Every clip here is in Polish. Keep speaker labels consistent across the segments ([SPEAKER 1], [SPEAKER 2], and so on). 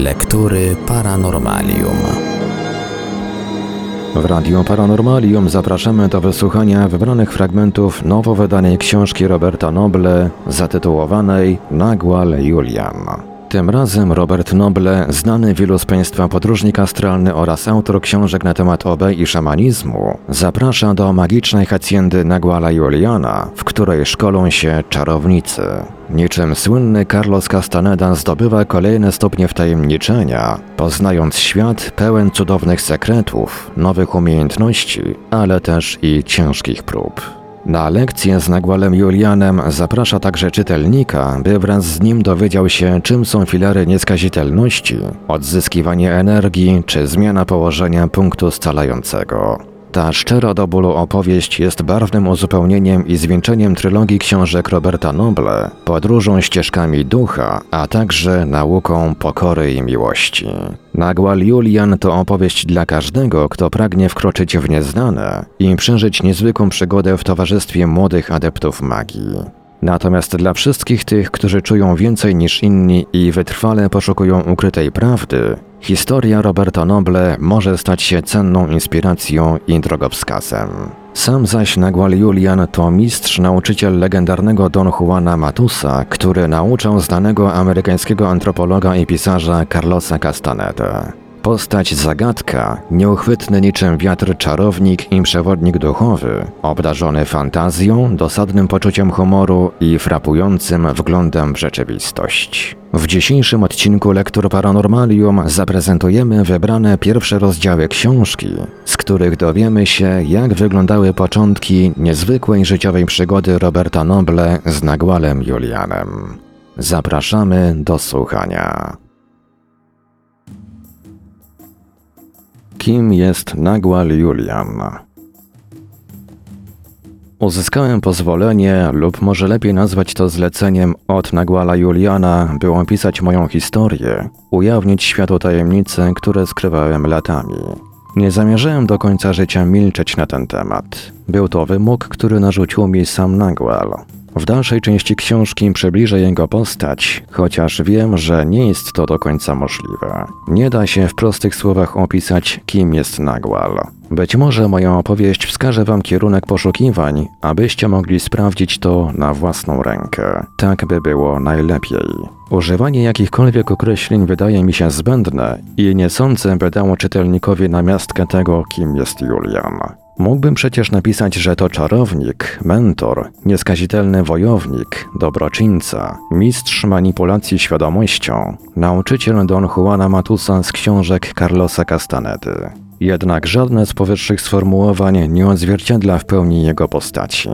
[SPEAKER 1] Lektury Paranormalium.
[SPEAKER 2] W Radiu Paranormalium zapraszamy do wysłuchania wybranych fragmentów nowo wydanej książki Roberta Noble zatytułowanej Nagual Julian. Tym razem Robert Noble, znany wielu z Państwa podróżnik astralny oraz autor książek na temat OB i szamanizmu, zaprasza do magicznej hacjendy Naguala Juliana, w której szkolą się czarownicy. Niczym słynny Carlos Castaneda zdobywa kolejne stopnie wtajemniczenia, poznając świat pełen cudownych sekretów, nowych umiejętności, ale też i ciężkich prób. Na lekcję z Nagwalem Julianem zaprasza także czytelnika, by wraz z nim dowiedział się, czym są filary nieskazitelności, odzyskiwanie energii czy zmiana położenia punktu scalającego. Ta szczera do bólu opowieść jest barwnym uzupełnieniem i zwieńczeniem trylogii książek Roberta Noble, podróżą ścieżkami ducha, a także nauką pokory i miłości. Nagual Julian to opowieść dla każdego, kto pragnie wkroczyć w nieznane i przeżyć niezwykłą przygodę w towarzystwie młodych adeptów magii. Natomiast dla wszystkich tych, którzy czują więcej niż inni i wytrwale poszukują ukrytej prawdy, historia Roberta Noble może stać się cenną inspiracją i drogowskazem. Sam zaś Nagual Julian to mistrz nauczyciel legendarnego Don Juana Matusa, który nauczał znanego amerykańskiego antropologa i pisarza Carlosa Castaneda. Postać zagadka, nieuchwytny niczym wiatr czarownik i przewodnik duchowy, obdarzony fantazją, dosadnym poczuciem humoru i frapującym wglądem w rzeczywistość. W dzisiejszym odcinku Lektur Paranormalium zaprezentujemy wybrane pierwsze rozdziały książki, z których dowiemy się, jak wyglądały początki niezwykłej życiowej przygody Roberta Noble z Nagwalem Julianem. Zapraszamy do słuchania. Kim jest Nagual Julian? Uzyskałem pozwolenie, lub może lepiej nazwać to zleceniem od Naguala Juliana, by opisać moją historię, ujawnić światu tajemnice, które skrywałem latami. Nie zamierzałem do końca życia milczeć na ten temat. Był to wymóg, który narzucił mi sam Nagual. W dalszej części książki przybliżę jego postać, chociaż wiem, że nie jest to do końca możliwe. Nie da się w prostych słowach opisać, kim jest Nagual. Być może moja opowieść wskaże Wam kierunek poszukiwań, abyście mogli sprawdzić to na własną rękę. Tak by było najlepiej. Używanie jakichkolwiek określeń wydaje mi się zbędne i nie sądzę, by dało czytelnikowi namiastkę tego, kim jest Julian. Mógłbym przecież napisać, że to czarownik, mentor, nieskazitelny wojownik, dobroczyńca, mistrz manipulacji świadomością, nauczyciel Don Juana Matusa z książek Carlosa Castanedy. Jednak żadne z powyższych sformułowań nie odzwierciedla w pełni jego postaci.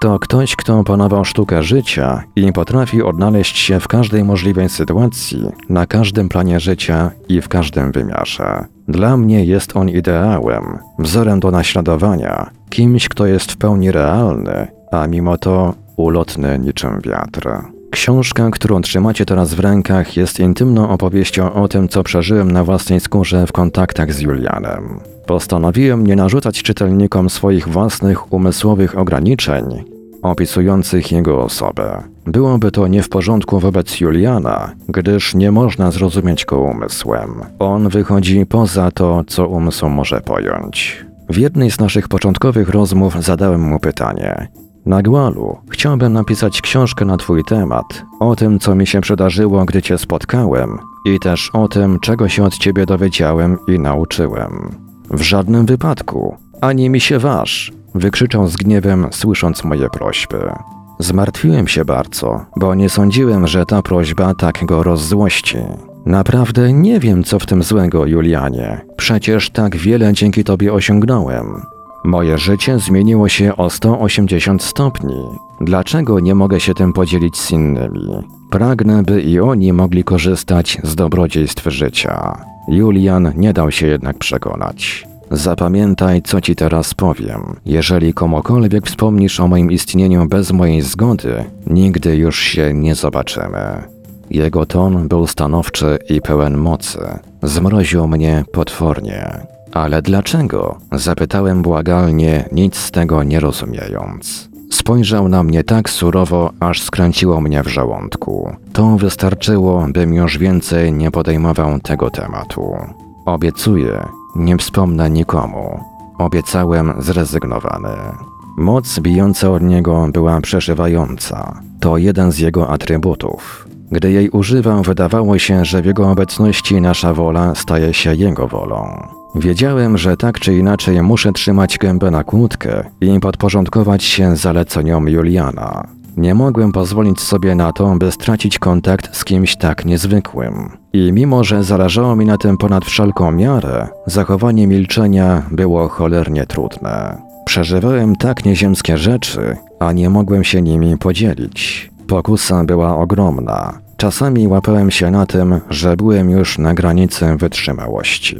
[SPEAKER 2] To ktoś, kto opanował sztukę życia i potrafi odnaleźć się w każdej możliwej sytuacji, na każdym planie życia i w każdym wymiarze. Dla mnie jest on ideałem, wzorem do naśladowania, kimś, kto jest w pełni realny, a mimo to ulotny niczym wiatr. Książka, którą trzymacie teraz w rękach, jest intymną opowieścią o tym, co przeżyłem na własnej skórze w kontaktach z Julianem. Postanowiłem nie narzucać czytelnikom swoich własnych umysłowych ograniczeń, opisujących jego osobę. Byłoby to nie w porządku wobec Juliana, gdyż nie można zrozumieć go umysłem. On wychodzi poza to, co umysł może pojąć. W jednej z naszych początkowych rozmów zadałem mu pytanie: Nagłalu, chciałbym napisać książkę na Twój temat, o tym, co mi się przydarzyło, gdy Cię spotkałem, i też o tym, czego się od Ciebie dowiedziałem i nauczyłem. W żadnym wypadku, ani mi się waż, wykrzyczał z gniewem, słysząc moje prośby. Zmartwiłem się bardzo, bo nie sądziłem, że ta prośba tak go rozzłości. Naprawdę nie wiem, co w tym złego, Julianie. Przecież tak wiele dzięki tobie osiągnąłem. Moje życie zmieniło się o 180 stopni. Dlaczego nie mogę się tym podzielić z innymi? Pragnę, by i oni mogli korzystać z dobrodziejstw życia. Julian nie dał się jednak przekonać. Zapamiętaj, co ci teraz powiem. Jeżeli komukolwiek wspomnisz o moim istnieniu bez mojej zgody, nigdy już się nie zobaczymy. Jego ton był stanowczy i pełen mocy. Zmroził mnie potwornie. Ale dlaczego? Zapytałem błagalnie, nic z tego nie rozumiejąc. Spojrzał na mnie tak surowo, aż skręciło mnie w żołądku. To wystarczyło, bym już więcej nie podejmował tego tematu. Obiecuję, nie wspomnę nikomu. Obiecałem zrezygnowany. Moc bijąca od niego była przeszywająca. To jeden z jego atrybutów. Gdy jej używał, wydawało się, że w jego obecności nasza wola staje się jego wolą. Wiedziałem, że tak czy inaczej muszę trzymać gębę na kłódkę i podporządkować się zaleceniom Juliana. Nie mogłem pozwolić sobie na to, by stracić kontakt z kimś tak niezwykłym. I mimo, że zależało mi na tym ponad wszelką miarę, zachowanie milczenia było cholernie trudne. Przeżywałem tak nieziemskie rzeczy, a nie mogłem się nimi podzielić. Pokusa była ogromna. Czasami łapałem się na tym, że byłem już na granicy wytrzymałości.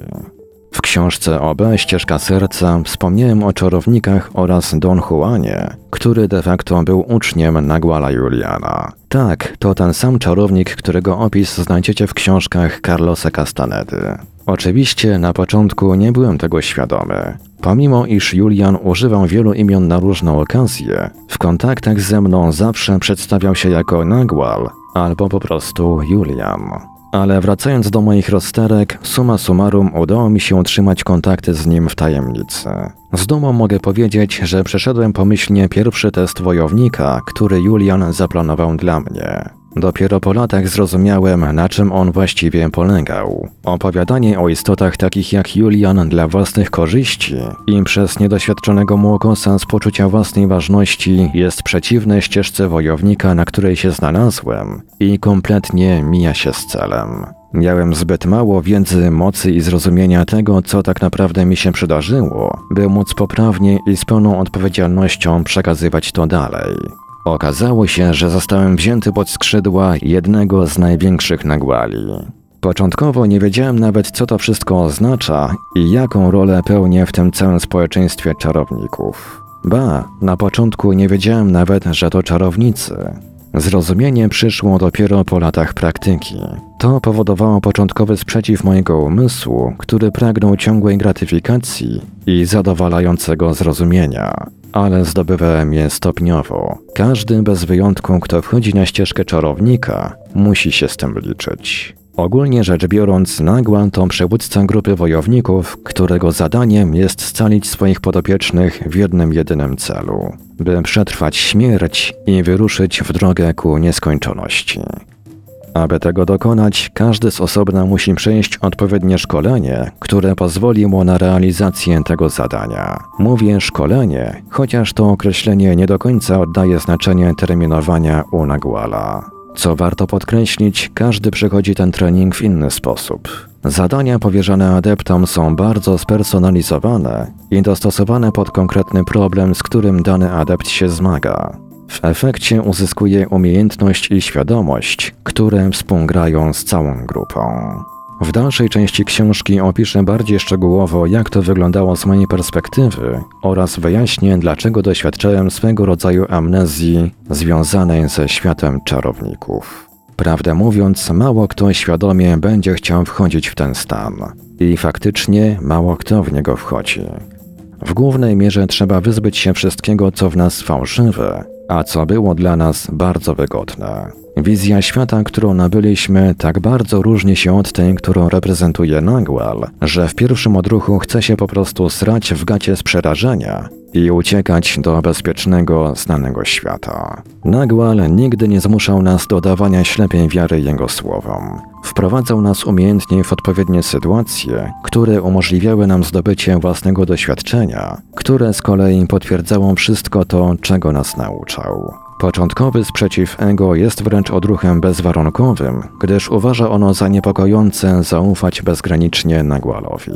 [SPEAKER 2] W książce OB Ścieżka Serca wspomniałem o czarownikach oraz Don Juanie, który de facto był uczniem Naguala Juliana. Tak, to ten sam czarownik, którego opis znajdziecie w książkach Carlosa Castanedy. Oczywiście na początku nie byłem tego świadomy. Pomimo iż Julian używał wielu imion na różną okazję, w kontaktach ze mną zawsze przedstawiał się jako Nagual albo po prostu Julian. Ale wracając do moich rozterek, summa summarum udało mi się utrzymać kontakty z nim w tajemnicy. Z dumą mogę powiedzieć, że przeszedłem pomyślnie pierwszy test wojownika, który Julian zaplanował dla mnie. Dopiero po latach zrozumiałem, na czym on właściwie polegał. Opowiadanie o istotach takich jak Julian dla własnych korzyści i przez niedoświadczonego młokosa z poczucia własnej ważności jest przeciwne ścieżce wojownika, na której się znalazłem i kompletnie mija się z celem. Miałem zbyt mało wiedzy, mocy i zrozumienia tego, co tak naprawdę mi się przydarzyło, by móc poprawnie i z pełną odpowiedzialnością przekazywać to dalej. Okazało się, że zostałem wzięty pod skrzydła jednego z największych nagłali. Początkowo nie wiedziałem nawet, co to wszystko oznacza i jaką rolę pełnię w tym całym społeczeństwie czarowników. Ba, na początku nie wiedziałem nawet, że to czarownicy. Zrozumienie przyszło dopiero po latach praktyki. To powodowało początkowy sprzeciw mojego umysłu, który pragnął ciągłej gratyfikacji i zadowalającego zrozumienia, ale zdobywałem je stopniowo. Każdy bez wyjątku, kto wchodzi na ścieżkę czarownika, musi się z tym liczyć. Ogólnie rzecz biorąc, Nagła to przywódca grupy wojowników, którego zadaniem jest scalić swoich podopiecznych w jednym jedynym celu, by przetrwać śmierć i wyruszyć w drogę ku nieskończoności. Aby tego dokonać, każdy z osobna musi przejść odpowiednie szkolenie, które pozwoli mu na realizację tego zadania. Mówię szkolenie, chociaż to określenie nie do końca oddaje znaczenie terminowania u Naguala. Co warto podkreślić, każdy przechodzi ten trening w inny sposób. Zadania powierzane adeptom są bardzo spersonalizowane i dostosowane pod konkretny problem, z którym dany adept się zmaga. W efekcie uzyskuje umiejętność i świadomość, które współgrają z całą grupą. W dalszej części książki opiszę bardziej szczegółowo, jak to wyglądało z mojej perspektywy oraz wyjaśnię, dlaczego doświadczałem swego rodzaju amnezji związanej ze światem czarowników. Prawdę mówiąc, mało kto świadomie będzie chciał wchodzić w ten stan. I faktycznie mało kto w niego wchodzi. W głównej mierze trzeba wyzbyć się wszystkiego, co w nas fałszywe, a co było dla nas bardzo wygodne. Wizja świata, którą nabyliśmy, tak bardzo różni się od tej, którą reprezentuje Nagual, że w pierwszym odruchu chce się po prostu srać w gacie z przerażenia i uciekać do bezpiecznego, znanego świata. Nagual nigdy nie zmuszał nas do dawania ślepej wiary jego słowom. Wprowadzał nas umiejętnie w odpowiednie sytuacje, które umożliwiały nam zdobycie własnego doświadczenia, które z kolei potwierdzało wszystko to, czego nas nauczał. Początkowy sprzeciw ego jest wręcz odruchem bezwarunkowym, gdyż uważa ono za niepokojące zaufać bezgranicznie Nagualowi.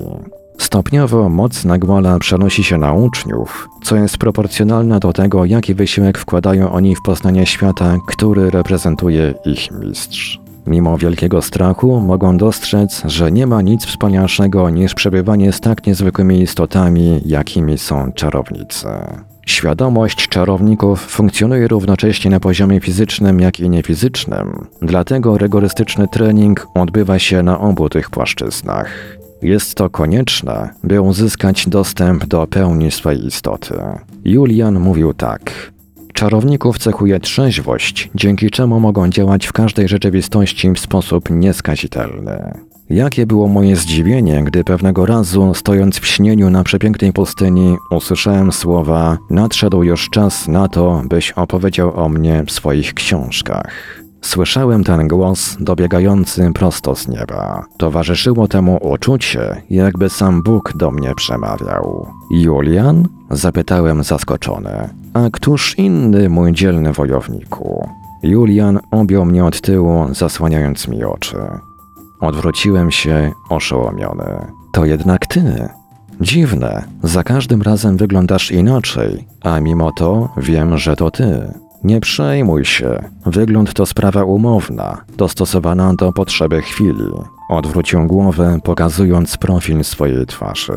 [SPEAKER 2] Stopniowo moc Naguala przenosi się na uczniów, co jest proporcjonalne do tego, jaki wysiłek wkładają oni w poznanie świata, który reprezentuje ich mistrz. Mimo wielkiego strachu mogą dostrzec, że nie ma nic wspanialszego niż przebywanie z tak niezwykłymi istotami, jakimi są czarownicy. Świadomość czarowników funkcjonuje równocześnie na poziomie fizycznym, jak i niefizycznym, dlatego rygorystyczny trening odbywa się na obu tych płaszczyznach. Jest to konieczne, by uzyskać dostęp do pełni swej istoty. Julian mówił tak. Czarowników cechuje trzeźwość, dzięki czemu mogą działać w każdej rzeczywistości w sposób nieskazitelny. Jakie było moje zdziwienie, gdy pewnego razu, stojąc w śnieniu na przepięknej pustyni, usłyszałem słowa: Nadszedł już czas na to, byś opowiedział o mnie w swoich książkach. Słyszałem ten głos dobiegający prosto z nieba. Towarzyszyło temu uczucie, jakby sam Bóg do mnie przemawiał. Julian? Zapytałem zaskoczony. A któż inny, mój dzielny wojowniku? Julian objął mnie od tyłu, zasłaniając mi oczy. Odwróciłem się oszołomiony. To jednak ty. Dziwne, za każdym razem wyglądasz inaczej, a mimo to wiem, że to ty. Nie przejmuj się, wygląd to sprawa umowna, dostosowana do potrzeby chwili. Odwrócił głowę, pokazując profil swojej twarzy.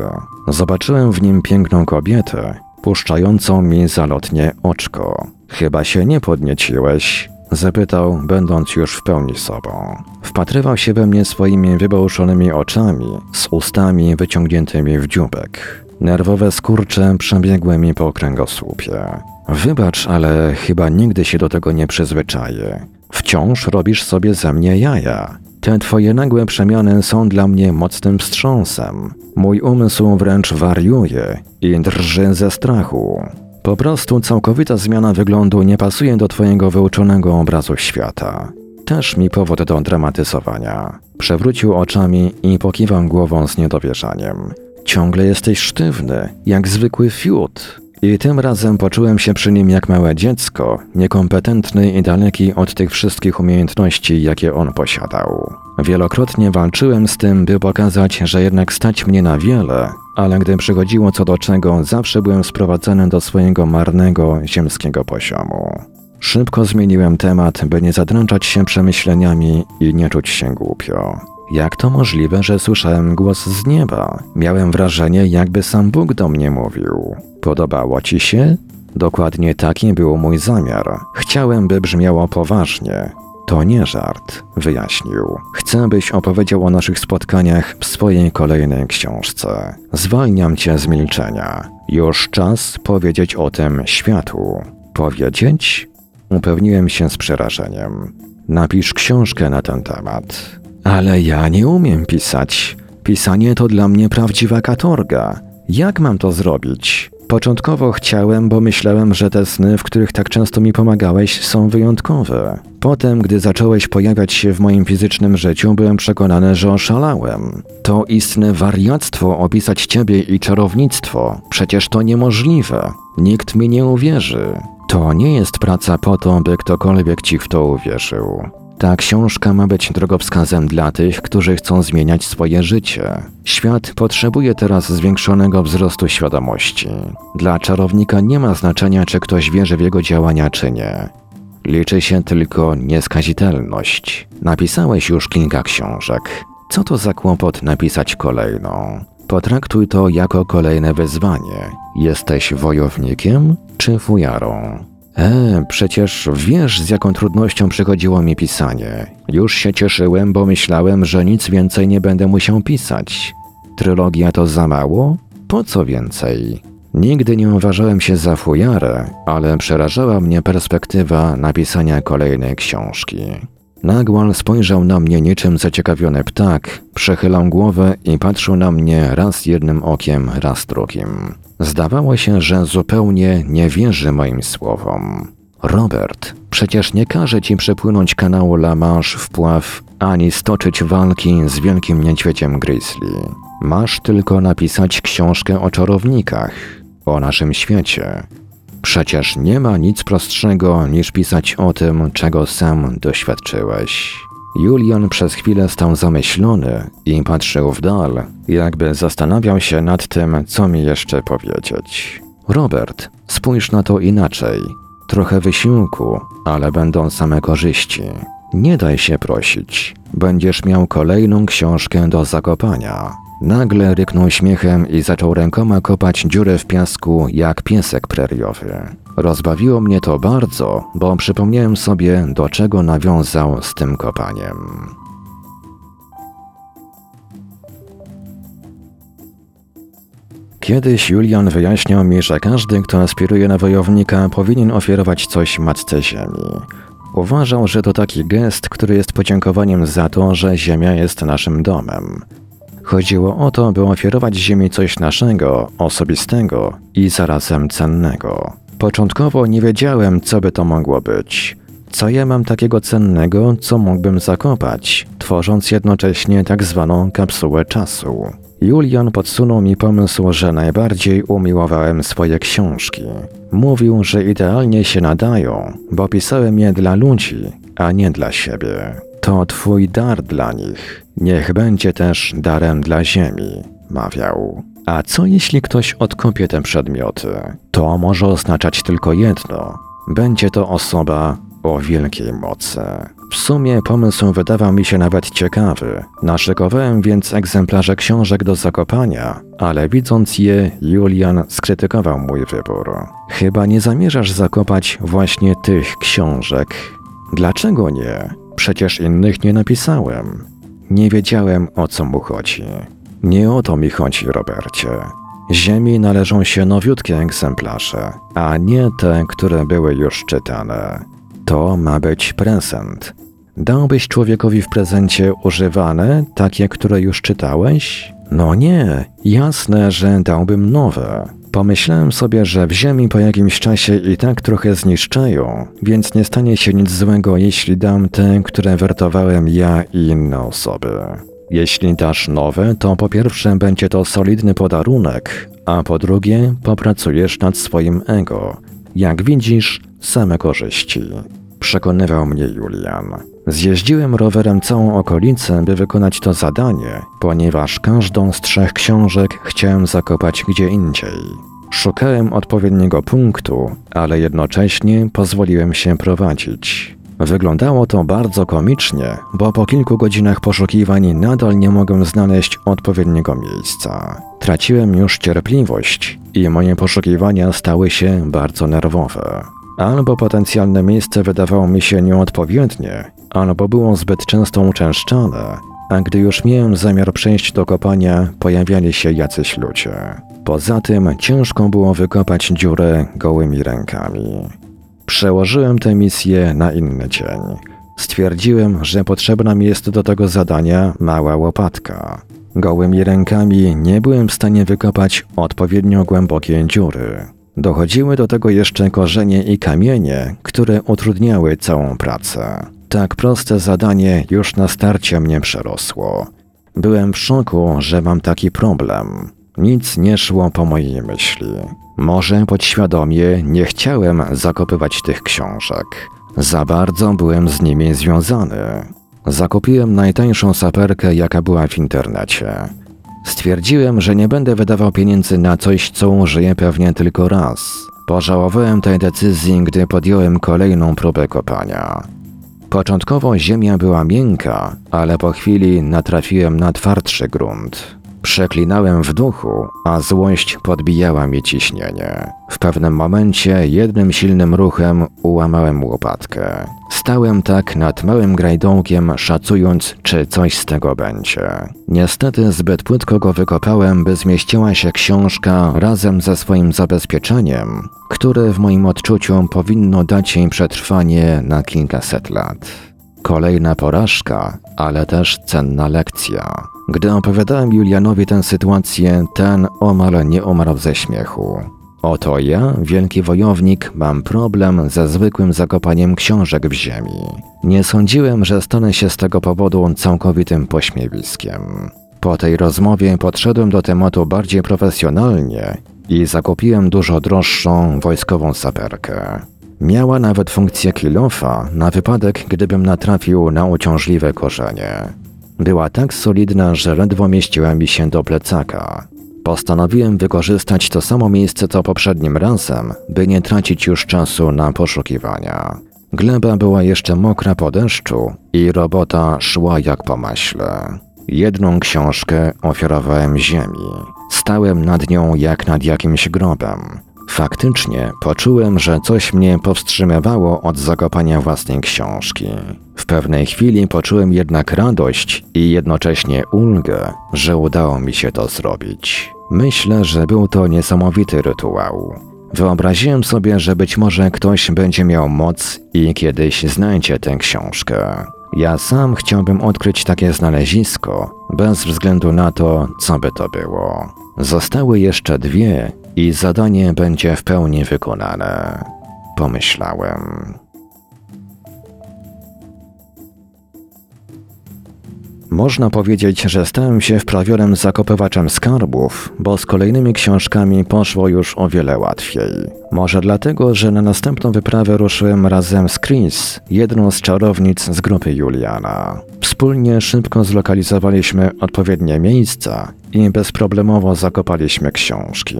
[SPEAKER 2] Zobaczyłem w nim piękną kobietę, puszczającą mi zalotnie oczko. Chyba się nie podnieciłeś, Zapytał, będąc już w pełni sobą. Wpatrywał się we mnie swoimi wybałuszonymi oczami, z ustami wyciągniętymi w dziubek. Nerwowe skurcze przebiegły mi po kręgosłupie. Wybacz, ale chyba nigdy się do tego nie przyzwyczaję. Wciąż robisz sobie ze mnie jaja. Te twoje nagłe przemiany są dla mnie mocnym wstrząsem. Mój umysł wręcz wariuje i drży ze strachu. Po prostu całkowita zmiana wyglądu nie pasuje do twojego wyuczonego obrazu świata. Też mi powód do dramatyzowania. Przewrócił oczami i pokiwał głową z niedowierzaniem. Ciągle jesteś sztywny, jak zwykły fiut. I tym razem poczułem się przy nim jak małe dziecko, niekompetentny i daleki od tych wszystkich umiejętności, jakie on posiadał. Wielokrotnie walczyłem z tym, by pokazać, że jednak stać mnie na wiele, ale gdy przychodziło co do czego, zawsze byłem sprowadzany do swojego marnego, ziemskiego poziomu. Szybko zmieniłem temat, by nie zadręczać się przemyśleniami i nie czuć się głupio. Jak to możliwe, że słyszałem głos z nieba? Miałem wrażenie, jakby sam Bóg do mnie mówił. Podobało ci się? Dokładnie taki był mój zamiar. Chciałem, by brzmiało poważnie. To nie żart, wyjaśnił. Chcę, byś opowiedział o naszych spotkaniach w swojej kolejnej książce. Zwalniam cię z milczenia. Już czas powiedzieć o tym światu. Powiedzieć? Upewniłem się z przerażeniem. Napisz książkę na ten temat. Ale ja nie umiem pisać. Pisanie to dla mnie prawdziwa katorga. Jak mam to zrobić? Początkowo chciałem, bo myślałem, że te sny, w których tak często mi pomagałeś, są wyjątkowe. Potem, gdy zacząłeś pojawiać się w moim fizycznym życiu, byłem przekonany, że oszalałem. To istne wariactwo opisać ciebie i czarownictwo. Przecież to niemożliwe. Nikt mi nie uwierzy. To nie jest praca po to, by ktokolwiek ci w to uwierzył. Ta książka ma być drogowskazem dla tych, którzy chcą zmieniać swoje życie. Świat potrzebuje teraz zwiększonego wzrostu świadomości. Dla czarownika nie ma znaczenia, czy ktoś wierzy w jego działania, czy nie. Liczy się tylko nieskazitelność. Napisałeś już kilka książek. Co to za kłopot napisać kolejną? Potraktuj to jako kolejne wyzwanie. Jesteś wojownikiem czy fujarą? E, przecież wiesz, z jaką trudnością przychodziło mi pisanie. Już się cieszyłem, bo myślałem, że nic więcej nie będę musiał pisać. Trylogia to za mało? Po co więcej? Nigdy nie uważałem się za fujarę, ale przerażała mnie perspektywa napisania kolejnej książki. Nagłal spojrzał na mnie niczym zaciekawiony ptak, przechylał głowę i patrzył na mnie raz jednym okiem, raz drugim. Zdawało się, że zupełnie nie wierzy moim słowom. Robert, przecież nie każe ci przepłynąć kanału La Manche w pław, ani stoczyć walki z wielkim niedźwiedziem Grizzly. Masz tylko napisać książkę o czarownikach, o naszym świecie. Przecież nie ma nic prostszego niż pisać o tym, czego sam doświadczyłeś. Julian przez chwilę stał zamyślony i patrzył w dal, jakby zastanawiał się nad tym, co mi jeszcze powiedzieć. Robert, spójrz na to inaczej. Trochę wysiłku, ale będą same korzyści. Nie daj się prosić. Będziesz miał kolejną książkę do zakopania. Nagle ryknął śmiechem i zaczął rękoma kopać dziurę w piasku jak piesek preriowy. Rozbawiło mnie to bardzo, bo przypomniałem sobie, do czego nawiązał z tym kopaniem. Kiedyś Julian wyjaśniał mi, że każdy, kto aspiruje na wojownika, powinien ofiarować coś matce ziemi. Uważał, że to taki gest, który jest podziękowaniem za to, że ziemia jest naszym domem. Chodziło o to, by ofiarować ziemi coś naszego, osobistego i zarazem cennego. Początkowo nie wiedziałem, co by to mogło być. Co ja mam takiego cennego, co mógłbym zakopać, tworząc jednocześnie tak zwaną kapsułę czasu. Julian podsunął mi pomysł, że najbardziej umiłowałem swoje książki. Mówił, że idealnie się nadają, bo pisałem je dla ludzi, a nie dla siebie. To twój dar dla nich. Niech będzie też darem dla ziemi, mawiał. A co jeśli ktoś odkopie te przedmioty? To może oznaczać tylko jedno. Będzie to osoba o wielkiej mocy. W sumie pomysł wydawał mi się nawet ciekawy. Naszykowałem więc egzemplarze książek do zakopania, ale widząc je, Julian skrytykował mój wybór. Chyba nie zamierzasz zakopać właśnie tych książek. Dlaczego nie? Przecież innych nie napisałem. Nie wiedziałem o co mu chodzi. Nie o to mi chodzi, Robercie. Ziemi należą się nowiutkie egzemplarze, a nie te, które były już czytane. To ma być prezent. Dałbyś człowiekowi w prezencie używane, takie, które już czytałeś? No nie, jasne, że dałbym nowe. Pomyślałem sobie, że w ziemi po jakimś czasie i tak trochę zniszczają, więc nie stanie się nic złego, jeśli dam te, które wertowałem ja i inne osoby. Jeśli dasz nowe, to po pierwsze będzie to solidny podarunek, a po drugie popracujesz nad swoim ego. Jak widzisz, same korzyści. Przekonywał mnie Julian. Zjeździłem rowerem całą okolicę, by wykonać to zadanie, ponieważ każdą z trzech książek chciałem zakopać gdzie indziej. Szukałem odpowiedniego punktu, ale jednocześnie pozwoliłem się prowadzić. Wyglądało to bardzo komicznie, bo po kilku godzinach poszukiwań nadal nie mogłem znaleźć odpowiedniego miejsca. Traciłem już cierpliwość i moje poszukiwania stały się bardzo nerwowe. Albo potencjalne miejsce wydawało mi się nieodpowiednie, albo było zbyt często uczęszczane, a gdy już miałem zamiar przejść do kopania, pojawiali się jacyś ludzie. Poza tym ciężko było wykopać dziurę gołymi rękami. Przełożyłem tę misję na inny dzień. Stwierdziłem, że potrzebna mi jest do tego zadania mała łopatka. Gołymi rękami nie byłem w stanie wykopać odpowiednio głębokiej dziury. Dochodziły do tego jeszcze korzenie i kamienie, które utrudniały całą pracę. Tak proste zadanie już na starcie mnie przerosło. Byłem w szoku, że mam taki problem. Nic nie szło po mojej myśli. Może podświadomie nie chciałem zakopywać tych książek. Za bardzo byłem z nimi związany. Zakupiłem najtańszą saperkę, jaka była w internecie. Stwierdziłem, że nie będę wydawał pieniędzy na coś, co użyję pewnie tylko raz. Pożałowałem tej decyzji, gdy podjąłem kolejną próbę kopania. Początkowo ziemia była miękka, ale po chwili natrafiłem na twardszy grunt. Przeklinałem w duchu, a złość podbijała mi ciśnienie. W pewnym momencie jednym silnym ruchem ułamałem łopatkę. Stałem tak nad małym grajdołkiem, szacując, czy coś z tego będzie. Niestety zbyt płytko go wykopałem, by zmieściła się książka razem ze swoim zabezpieczeniem, które w moim odczuciu powinno dać jej przetrwanie na kilkaset lat. Kolejna porażka, ale też cenna lekcja. Gdy opowiadałem Julianowi tę sytuację, ten omal nie umarł ze śmiechu. Oto ja, wielki wojownik, mam problem ze zwykłym zakopaniem książek w ziemi. Nie sądziłem, że stanę się z tego powodu całkowitym pośmiewiskiem. Po tej rozmowie podszedłem do tematu bardziej profesjonalnie i zakupiłem dużo droższą wojskową saperkę. Miała nawet funkcję kilofa na wypadek, gdybym natrafił na uciążliwe korzenie. Była tak solidna, że ledwo mieściła mi się do plecaka. Postanowiłem wykorzystać to samo miejsce co poprzednim razem, by nie tracić już czasu na poszukiwania. Gleba była jeszcze mokra po deszczu i robota szła jak po maśle. Jedną książkę ofiarowałem ziemi. Stałem nad nią jak nad jakimś grobem. Faktycznie poczułem, że coś mnie powstrzymywało od zakopania własnej książki. W pewnej chwili poczułem jednak radość i jednocześnie ulgę, że udało mi się to zrobić. Myślę, że był to niesamowity rytuał. Wyobraziłem sobie, że być może ktoś będzie miał moc i kiedyś znajdzie tę książkę. Ja sam chciałbym odkryć takie znalezisko, bez względu na to, co by to było. Zostały jeszcze dwie i zadanie będzie w pełni wykonane. Pomyślałem. Można powiedzieć, że stałem się wprawionym zakopywaczem skarbów, bo z kolejnymi książkami poszło już o wiele łatwiej. Może dlatego, że na następną wyprawę ruszyłem razem z Chris, jedną z czarownic z grupy Juliana. Wspólnie szybko zlokalizowaliśmy odpowiednie miejsca i bezproblemowo zakopaliśmy książki.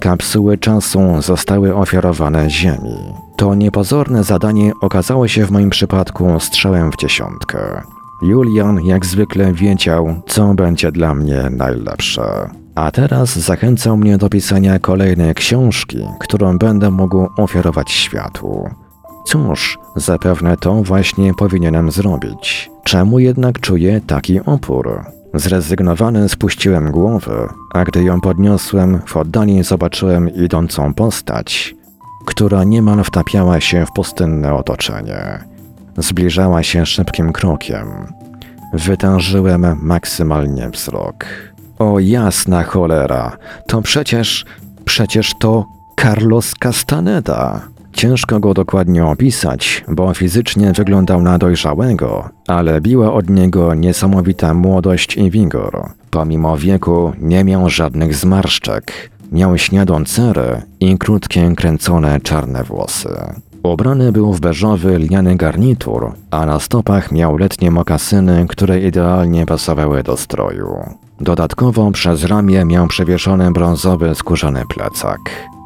[SPEAKER 2] Kapsuły czasu zostały ofiarowane Ziemi. To niepozorne zadanie okazało się w moim przypadku strzałem w dziesiątkę. Julian jak zwykle wiedział, co będzie dla mnie najlepsze. A teraz zachęcał mnie do pisania kolejnej książki, którą będę mógł ofiarować światu. Cóż, zapewne to właśnie powinienem zrobić. Czemu jednak czuję taki opór? Zrezygnowany spuściłem głowę, a gdy ją podniosłem, w oddali zobaczyłem idącą postać, która niemal wtapiała się w pustynne otoczenie. Zbliżała się szybkim krokiem. Wytężyłem maksymalnie wzrok. O jasna cholera, to przecież, przecież to Carlos Castaneda. Ciężko go dokładnie opisać, bo fizycznie wyglądał na dojrzałego, ale biła od niego niesamowita młodość i wigor. Pomimo wieku nie miał żadnych zmarszczek. Miał śniadą cerę i krótkie, kręcone czarne włosy. Ubrany był w beżowy lniany garnitur, a na stopach miał letnie mokasyny, które idealnie pasowały do stroju. Dodatkowo przez ramię miał przewieszony brązowy skórzany plecak.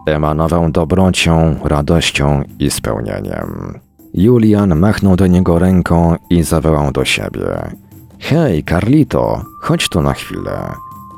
[SPEAKER 2] Emanował dobrocią, radością i spełnieniem. Julian machnął do niego ręką i zawołał do siebie. Hej, Carlito, chodź tu na chwilę.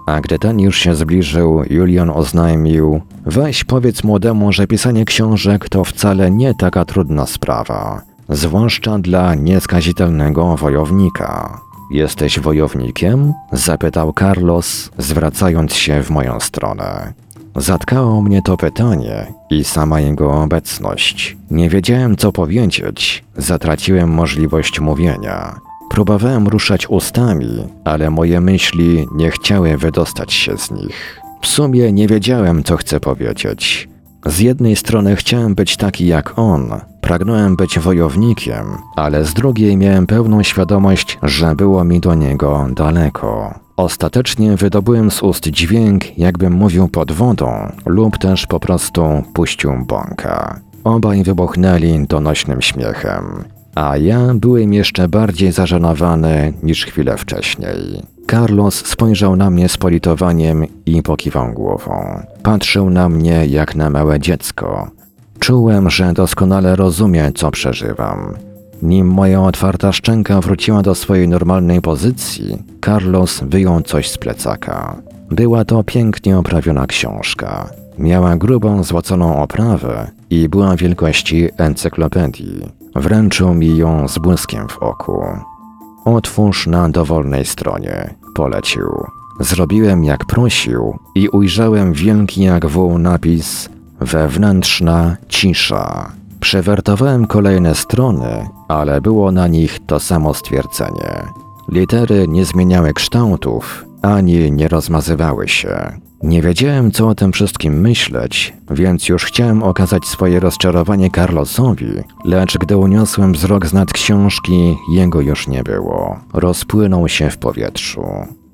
[SPEAKER 2] A gdy ten już się zbliżył, Julian oznajmił: Weź powiedz młodemu, że pisanie książek to wcale nie taka trudna sprawa, zwłaszcza dla nieskazitelnego wojownika. Jesteś wojownikiem? zapytał Carlos, zwracając się w moją stronę. Zatkało mnie to pytanie i sama jego obecność. Nie wiedziałem, co powiedzieć, zatraciłem możliwość mówienia. Próbowałem ruszać ustami, ale moje myśli nie chciały wydostać się z nich. W sumie nie wiedziałem, co chcę powiedzieć. Z jednej strony chciałem być taki jak on, pragnąłem być wojownikiem, ale z drugiej miałem pełną świadomość, że było mi do niego daleko. Ostatecznie wydobyłem z ust dźwięk, jakbym mówił pod wodą, lub też po prostu puścił bąka. Obaj wybuchnęli donośnym śmiechem. A ja byłem jeszcze bardziej zażenowany niż chwilę wcześniej. Carlos spojrzał na mnie z politowaniem i pokiwał głową. Patrzył na mnie jak na małe dziecko. Czułem, że doskonale rozumie, co przeżywam. Nim moja otwarta szczęka wróciła do swojej normalnej pozycji, Carlos wyjął coś z plecaka. Była to pięknie oprawiona książka. Miała grubą, złoconą oprawę i była wielkości encyklopedii. Wręczył mi ją z błyskiem w oku. Otwórz na dowolnej stronie, polecił. Zrobiłem jak prosił i ujrzałem wielki jak wół napis Wewnętrzna cisza. Przewertowałem kolejne strony, ale było na nich to samo stwierdzenie. Litery nie zmieniały kształtów, ani nie rozmazywały się. Nie wiedziałem, co o tym wszystkim myśleć, więc już chciałem okazać swoje rozczarowanie Carlosowi, lecz gdy uniosłem wzrok z nad książki, jego już nie było. Rozpłynął się w powietrzu.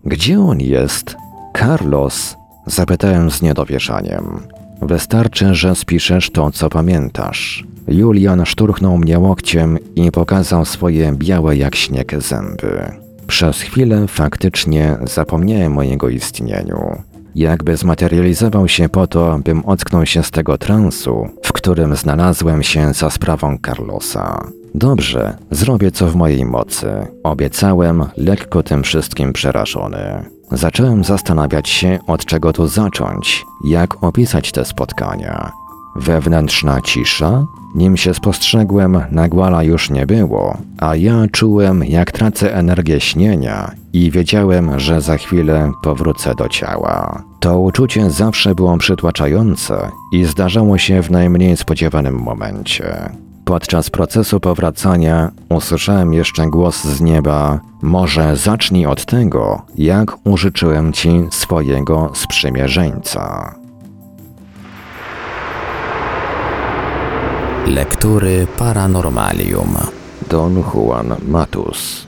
[SPEAKER 2] Gdzie on jest? Carlos? Zapytałem z niedowierzaniem. Wystarczy, że spiszesz to, co pamiętasz. Julian szturchnął mnie łokciem i pokazał swoje białe jak śnieg zęby. Przez chwilę faktycznie zapomniałem o jego istnieniu. Jakby zmaterializował się po to, bym ocknął się z tego transu, w którym znalazłem się za sprawą Carlosa. Dobrze, zrobię co w mojej mocy. Obiecałem, lekko tym wszystkim przerażony. Zacząłem zastanawiać się, od czego tu zacząć, jak opisać te spotkania. Wewnętrzna cisza? Nim się spostrzegłem, Nagłala już nie było, a ja czułem, jak tracę energię śnienia i wiedziałem, że za chwilę powrócę do ciała. To uczucie zawsze było przytłaczające i zdarzało się w najmniej spodziewanym momencie. Podczas procesu powracania usłyszałem jeszcze głos z nieba: Może zacznij od tego, jak użyczyłem ci swojego sprzymierzeńca.
[SPEAKER 1] Lektury Paranormalium.
[SPEAKER 2] Don Juan Matus.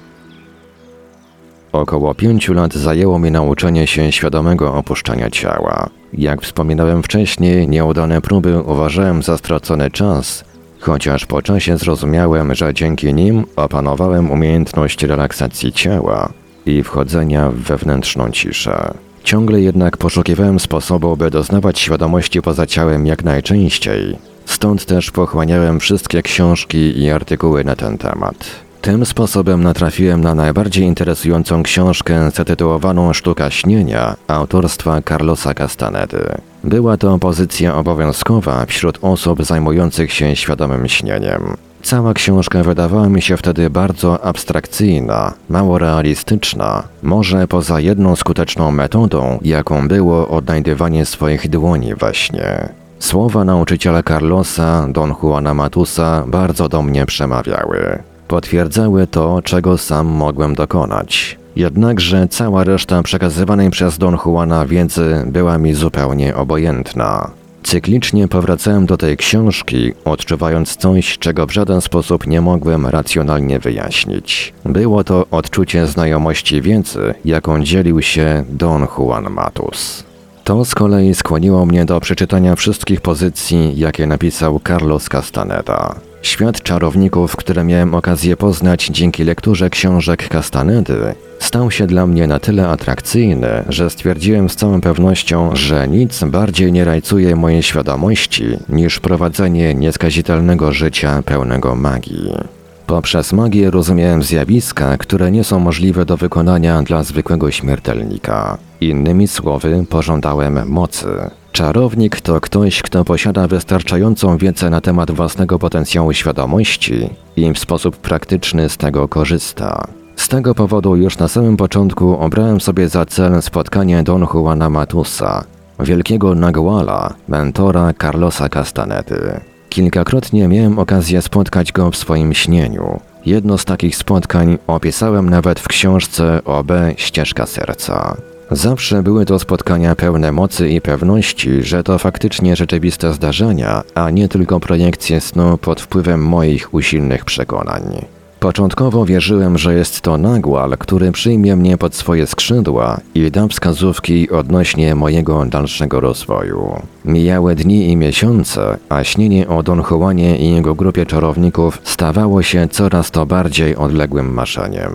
[SPEAKER 2] Około pięciu lat zajęło mi nauczenie się świadomego opuszczania ciała. Jak wspominałem wcześniej, nieudane próby uważałem za stracony czas, chociaż po czasie zrozumiałem, że dzięki nim opanowałem umiejętność relaksacji ciała i wchodzenia w wewnętrzną ciszę. Ciągle jednak poszukiwałem sposobu, by doznawać świadomości poza ciałem jak najczęściej. Stąd też pochłaniałem wszystkie książki i artykuły na ten temat. Tym sposobem natrafiłem na najbardziej interesującą książkę zatytułowaną Sztuka śnienia autorstwa Carlosa Castanedy. Była to pozycja obowiązkowa wśród osób zajmujących się świadomym śnieniem. Cała książka wydawała mi się wtedy bardzo abstrakcyjna, mało realistyczna, może poza jedną skuteczną metodą, jaką było odnajdywanie swoich dłoni we śnie. Słowa nauczyciela Carlosa, Don Juana Matusa bardzo do mnie przemawiały. Potwierdzały to, czego sam mogłem dokonać. Jednakże cała reszta przekazywanej przez Don Juana wiedzy była mi zupełnie obojętna. Cyklicznie powracałem do tej książki, odczuwając coś, czego w żaden sposób nie mogłem racjonalnie wyjaśnić. Było to odczucie znajomości wiedzy, jaką dzielił się Don Juan Matus. To z kolei skłoniło mnie do przeczytania wszystkich pozycji, jakie napisał Carlos Castaneda. Świat czarowników, które miałem okazję poznać dzięki lekturze książek Castanedy, stał się dla mnie na tyle atrakcyjny, że stwierdziłem z całą pewnością, że nic bardziej nie rajcuje mojej świadomości niż prowadzenie nieskazitelnego życia pełnego magii. Poprzez magię rozumiałem zjawiska, które nie są możliwe do wykonania dla zwykłego śmiertelnika. Innymi słowy, pożądałem mocy. Czarownik to ktoś, kto posiada wystarczającą wiedzę na temat własnego potencjału świadomości i w sposób praktyczny z tego korzysta. Z tego powodu już na samym początku obrałem sobie za cel spotkanie Don Juana Matusa, wielkiego Naguala, mentora Carlosa Castanedy. Kilkakrotnie miałem okazję spotkać go w swoim śnieniu. Jedno z takich spotkań opisałem nawet w książce OB Ścieżka Serca. Zawsze były to spotkania pełne mocy i pewności, że to faktycznie rzeczywiste zdarzenia, a nie tylko projekcje snu pod wpływem moich usilnych przekonań. Początkowo wierzyłem, że jest to nagłal, który przyjmie mnie pod swoje skrzydła i da wskazówki odnośnie mojego dalszego rozwoju. Mijały dni i miesiące, a śnienie o Don Juanie i jego grupie czarowników stawało się coraz to bardziej odległym marzeniem.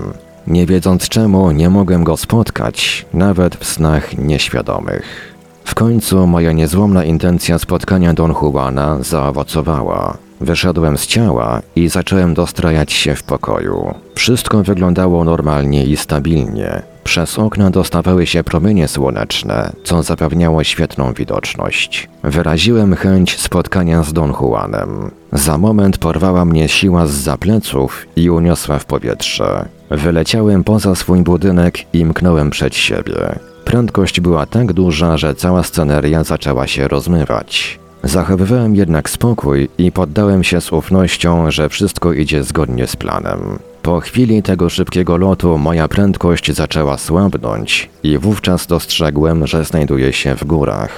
[SPEAKER 2] Nie wiedząc czemu, nie mogłem go spotkać, nawet w snach nieświadomych. W końcu moja niezłomna intencja spotkania Don Juana zaowocowała. Wyszedłem z ciała i zacząłem dostrajać się w pokoju. Wszystko wyglądało normalnie i stabilnie. Przez okna dostawały się promienie słoneczne, co zapewniało świetną widoczność. Wyraziłem chęć spotkania z Don Juanem. Za moment porwała mnie siła z zapleców i uniosła w powietrze. Wyleciałem poza swój budynek i mknąłem przed siebie. Prędkość była tak duża, że cała sceneria zaczęła się rozmywać. Zachowywałem jednak spokój i poddałem się z ufnością, że wszystko idzie zgodnie z planem. Po chwili tego szybkiego lotu moja prędkość zaczęła słabnąć i wówczas dostrzegłem, że znajduję się w górach.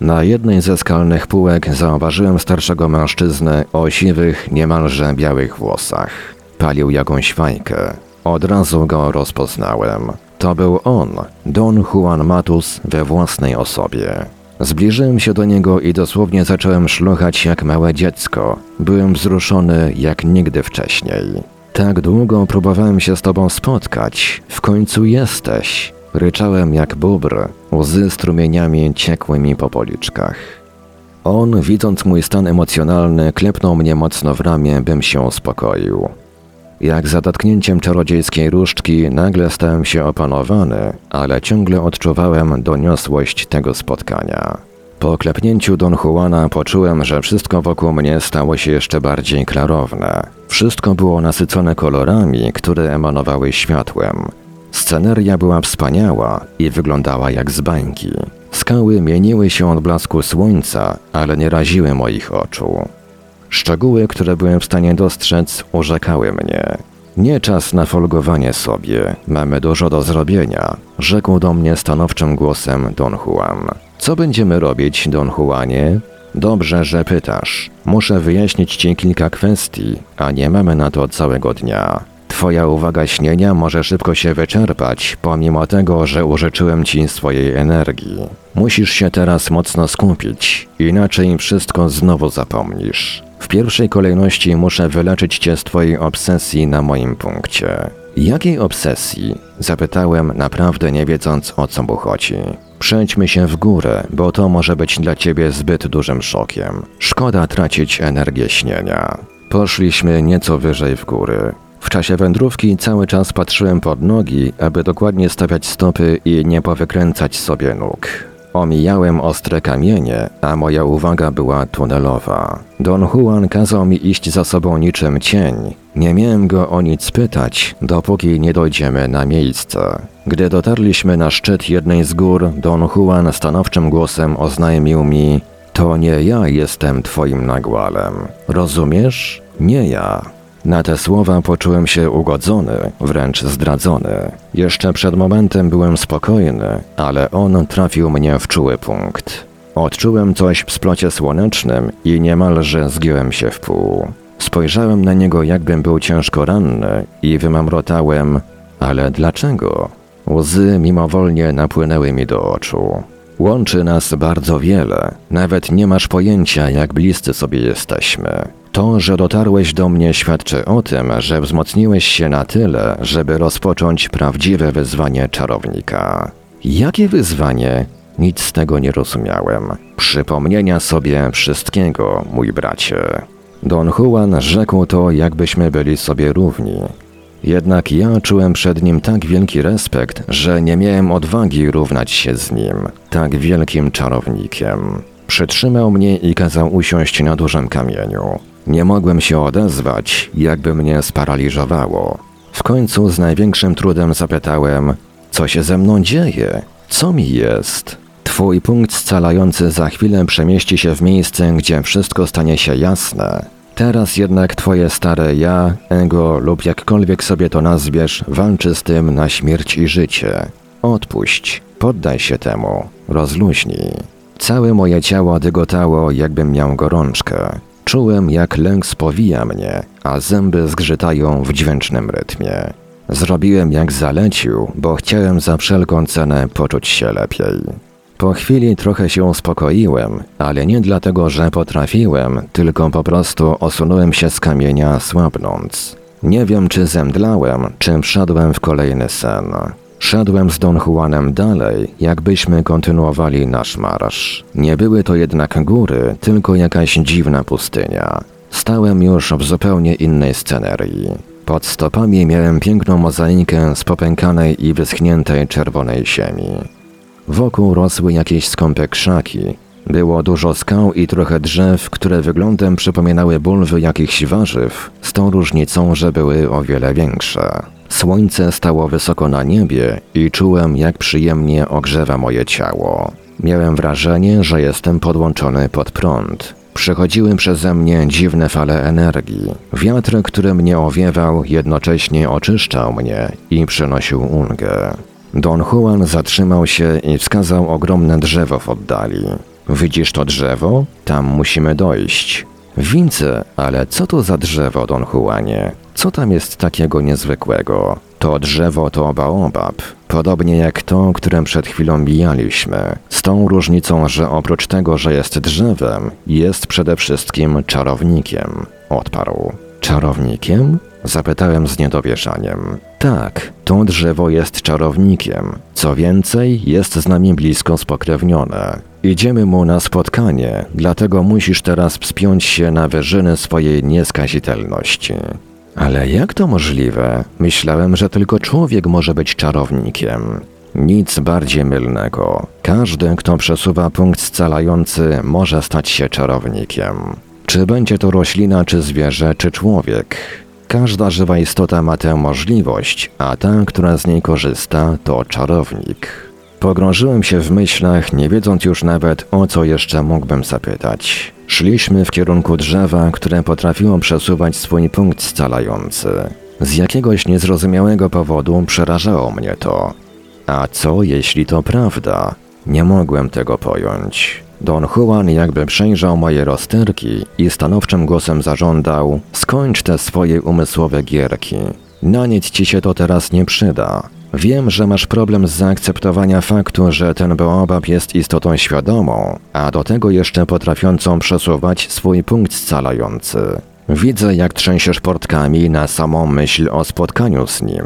[SPEAKER 2] Na jednej ze skalnych półek zauważyłem starszego mężczyznę o siwych, niemalże białych włosach. Palił jakąś fajkę. Od razu go rozpoznałem. To był on, Don Juan Matus we własnej osobie. Zbliżyłem się do niego i dosłownie zacząłem szlochać jak małe dziecko. Byłem wzruszony jak nigdy wcześniej. Tak długo próbowałem się z tobą spotkać. W końcu jesteś. Ryczałem jak bóbr, łzy strumieniami ciekły mi po policzkach. On, widząc mój stan emocjonalny, klepnął mnie mocno w ramię, bym się uspokoił. Jak za dotknięciem czarodziejskiej różdżki nagle stałem się opanowany, ale ciągle odczuwałem doniosłość tego spotkania. Po klepnięciu Don Juana poczułem, że wszystko wokół mnie stało się jeszcze bardziej klarowne. Wszystko było nasycone kolorami, które emanowały światłem. Sceneria była wspaniała i wyglądała jak z bańki. Skały mieniły się od blasku słońca, ale nie raziły moich oczu. Szczegóły, które byłem w stanie dostrzec, urzekały mnie. Nie czas na folgowanie sobie, mamy dużo do zrobienia, rzekł do mnie stanowczym głosem Don Juan. Co będziemy robić, Don Juanie? Dobrze, że pytasz. Muszę wyjaśnić ci kilka kwestii, a nie mamy na to całego dnia. Twoja uwaga śnienia może szybko się wyczerpać, pomimo tego, że użyczyłem ci swojej energii. Musisz się teraz mocno skupić, inaczej wszystko znowu zapomnisz. W pierwszej kolejności muszę wyleczyć cię z twojej obsesji na moim punkcie. Jakiej obsesji? Zapytałem, naprawdę nie wiedząc o co mu chodzi. Przejdźmy się w górę, bo to może być dla ciebie zbyt dużym szokiem. Szkoda tracić energię śnienia. Poszliśmy nieco wyżej w góry. W czasie wędrówki cały czas patrzyłem pod nogi, aby dokładnie stawiać stopy i nie powykręcać sobie nóg. Omijałem ostre kamienie, a moja uwaga była tunelowa. Don Juan kazał mi iść za sobą niczym cień. Nie miałem go o nic pytać, dopóki nie dojdziemy na miejsce. Gdy dotarliśmy na szczyt jednej z gór, Don Juan stanowczym głosem oznajmił mi: To nie ja jestem twoim nagłalem. Rozumiesz? Nie ja. Na te słowa poczułem się ugodzony, wręcz zdradzony. Jeszcze przed momentem byłem spokojny, ale on trafił mnie w czuły punkt. Odczułem coś w splocie słonecznym i niemalże zgiąłem się w pół. Spojrzałem na niego, jakbym był ciężko ranny i wymamrotałem, ale dlaczego? Łzy mimowolnie napłynęły mi do oczu. Łączy nas bardzo wiele, nawet nie masz pojęcia, jak bliscy sobie jesteśmy. To, że dotarłeś do mnie, świadczy o tym, że wzmocniłeś się na tyle, żeby rozpocząć prawdziwe wyzwanie czarownika. Jakie wyzwanie? Nic z tego nie rozumiałem. Przypomnienia sobie wszystkiego, mój bracie. Don Juan rzekł to, jakbyśmy byli sobie równi. Jednak ja czułem przed nim tak wielki respekt, że nie miałem odwagi równać się z nim, tak wielkim czarownikiem. Przytrzymał mnie i kazał usiąść na dużym kamieniu. Nie mogłem się odezwać, jakby mnie sparaliżowało. W końcu z największym trudem zapytałem, co się ze mną dzieje? Co mi jest? Twój punkt scalający za chwilę przemieści się w miejsce, gdzie wszystko stanie się jasne. Teraz jednak twoje stare ja, ego lub jakkolwiek sobie to nazwiesz, walczy z tym na śmierć i życie. Odpuść, poddaj się temu, rozluźnij. Całe moje ciało dygotało, jakbym miał gorączkę. Czułem, jak lęk spowija mnie, a zęby zgrzytają w dźwięcznym rytmie. Zrobiłem jak zalecił, bo chciałem za wszelką cenę poczuć się lepiej. Po chwili trochę się uspokoiłem, ale nie dlatego, że potrafiłem, tylko po prostu osunąłem się z kamienia słabnąc. Nie wiem, czy zemdlałem, czy wszedłem w kolejny sen. Szedłem z Don Juanem dalej, jakbyśmy kontynuowali nasz marsz. Nie były to jednak góry, tylko jakaś dziwna pustynia. Stałem już w zupełnie innej scenerii. Pod stopami miałem piękną mozaikę z popękanej i wyschniętej czerwonej ziemi. Wokół rosły jakieś skąpe krzaki. Było dużo skał i trochę drzew, które wyglądem przypominały bulwy jakichś warzyw, z tą różnicą, że były o wiele większe. Słońce stało wysoko na niebie i czułem, jak przyjemnie ogrzewa moje ciało. Miałem wrażenie, że jestem podłączony pod prąd. Przechodziły przeze mnie dziwne fale energii. Wiatr, który mnie owiewał, jednocześnie oczyszczał mnie i przynosił ulgę. Don Juan zatrzymał się i wskazał ogromne drzewo w oddali. Widzisz to drzewo? Tam musimy dojść. Widzę, ale co to za drzewo, Don Juanie? Co tam jest takiego niezwykłego? To drzewo to baobab, podobnie jak to, którym przed chwilą mijaliśmy. Z tą różnicą, że oprócz tego, że jest drzewem, jest przede wszystkim czarownikiem. Odparł. Czarownikiem? Zapytałem z niedowierzaniem. Tak, to drzewo jest czarownikiem. Co więcej, jest z nami blisko spokrewnione. Idziemy mu na spotkanie, dlatego musisz teraz wspiąć się na wyżyny swojej nieskazitelności. Ale jak to możliwe? Myślałem, że tylko człowiek może być czarownikiem. Nic bardziej mylnego. Każdy, kto przesuwa punkt scalający, może stać się czarownikiem. Czy będzie to roślina, czy zwierzę, czy człowiek. Każda żywa istota ma tę możliwość, a ta, która z niej korzysta, to czarownik. Pogrążyłem się w myślach, nie wiedząc już nawet o co jeszcze mógłbym zapytać. Szliśmy w kierunku drzewa, które potrafiło przesuwać swój punkt scalający. Z jakiegoś niezrozumiałego powodu przerażało mnie to. A co jeśli to prawda? Nie mogłem tego pojąć. Don Juan jakby przejrzał moje rozterki i stanowczym głosem zażądał: Skończ te swoje umysłowe gierki. Na nic ci się to teraz nie przyda. Wiem, że masz problem z zaakceptowania faktu, że ten baobab jest istotą świadomą, a do tego jeszcze potrafiącą przesuwać swój punkt scalający. Widzę, jak trzęsiesz portkami na samą myśl o spotkaniu z nim.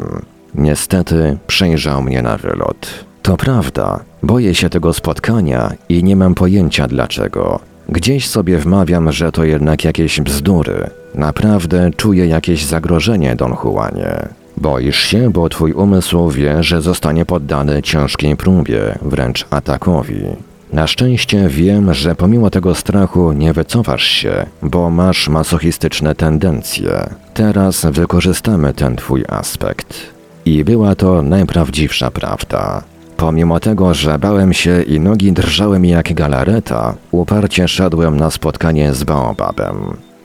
[SPEAKER 2] Niestety przejrzał mnie na wylot. To prawda, boję się tego spotkania i nie mam pojęcia dlaczego. Gdzieś sobie wmawiam, że to jednak jakieś bzdury. Naprawdę czuję jakieś zagrożenie, Don Juanie. Boisz się, bo twój umysł wie, że zostanie poddany ciężkiej próbie, wręcz atakowi. Na szczęście wiem, że pomimo tego strachu nie wycofasz się, bo masz masochistyczne tendencje. Teraz wykorzystamy ten twój aspekt. I była to najprawdziwsza prawda. Pomimo tego, że bałem się i nogi drżały mi jak galareta, uparcie szedłem na spotkanie z Baobabem.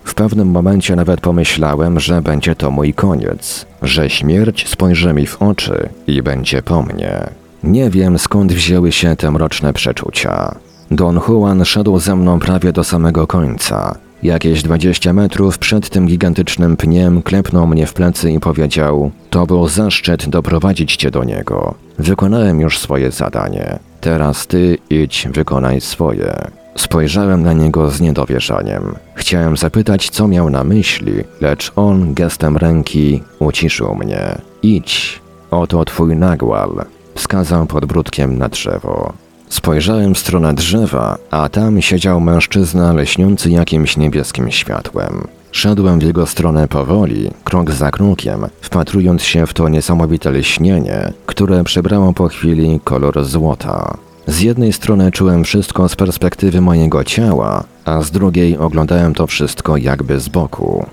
[SPEAKER 2] W pewnym momencie nawet pomyślałem, że będzie to mój koniec, że śmierć spojrzy mi w oczy i będzie po mnie. Nie wiem skąd wzięły się te mroczne przeczucia. Don Juan szedł ze mną prawie do samego końca. Jakieś 20 metrów przed tym gigantycznym pniem klepnął mnie w plecy i powiedział: To był zaszczyt doprowadzić cię do niego. Wykonałem już swoje zadanie. Teraz ty idź, wykonaj swoje. Spojrzałem na niego z niedowierzaniem. Chciałem zapytać, co miał na myśli, lecz on gestem ręki uciszył mnie. Idź, oto twój nagłal. Wskazał podbródkiem na drzewo. Spojrzałem w stronę drzewa, a tam siedział mężczyzna leśniący jakimś niebieskim światłem. Szedłem w jego stronę powoli, krok za krokiem, wpatrując się w to niesamowite lśnienie, które przybrało po chwili kolor złota. Z jednej strony czułem wszystko z perspektywy mojego ciała, a z drugiej oglądałem to wszystko jakby z boku.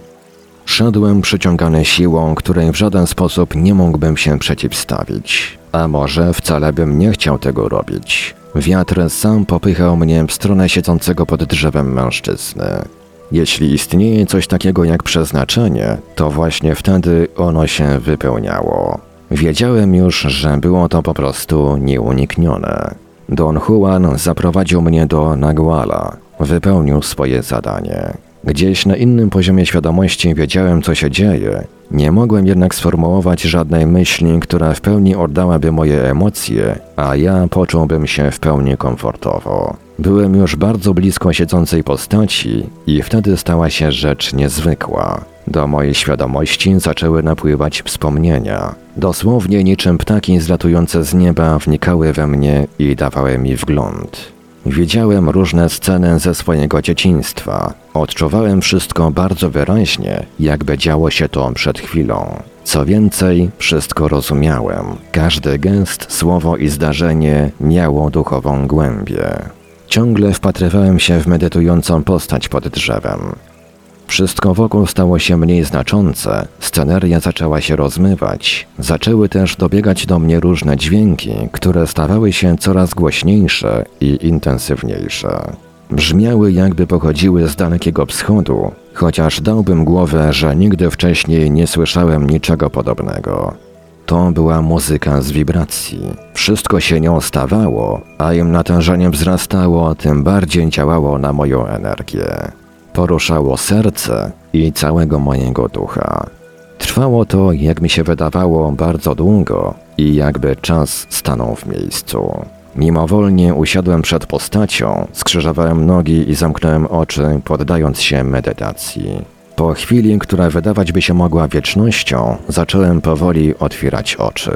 [SPEAKER 2] Szedłem przyciągany siłą, której w żaden sposób nie mógłbym się przeciwstawić. A może wcale bym nie chciał tego robić. Wiatr sam popychał mnie w stronę siedzącego pod drzewem mężczyzny. Jeśli istnieje coś takiego jak przeznaczenie, to właśnie wtedy ono się wypełniało. Wiedziałem już, że było to po prostu nieuniknione. Don Juan zaprowadził mnie do Naguala. Wypełnił swoje zadanie. Gdzieś na innym poziomie świadomości wiedziałem, co się dzieje. Nie mogłem jednak sformułować żadnej myśli, która w pełni oddałaby moje emocje, a ja poczułbym się w pełni komfortowo. Byłem już bardzo blisko siedzącej postaci i wtedy stała się rzecz niezwykła. Do mojej świadomości zaczęły napływać wspomnienia. Dosłownie niczym ptaki zlatujące z nieba wnikały we mnie i dawały mi wgląd. Widziałem różne sceny ze swojego dzieciństwa. Odczuwałem wszystko bardzo wyraźnie, jakby działo się to przed chwilą. Co więcej, wszystko rozumiałem. Każdy gest, słowo i zdarzenie miało duchową głębię. Ciągle wpatrywałem się w medytującą postać pod drzewem. Wszystko wokół stało się mniej znaczące, sceneria zaczęła się rozmywać. Zaczęły też dobiegać do mnie różne dźwięki, które stawały się coraz głośniejsze i intensywniejsze. Brzmiały jakby pochodziły z dalekiego wschodu, chociaż dałbym głowę, że nigdy wcześniej nie słyszałem niczego podobnego. To była muzyka z wibracji. Wszystko się nią stawało, a im natężenie wzrastało, tym bardziej działało na moją energię poruszało serce i całego mojego ducha. Trwało to, jak mi się wydawało, bardzo długo i jakby czas stanął w miejscu. Mimowolnie usiadłem przed postacią, skrzyżowałem nogi i zamknąłem oczy, poddając się medytacji. Po chwili, która wydawać by się mogła wiecznością, zacząłem powoli otwierać oczy.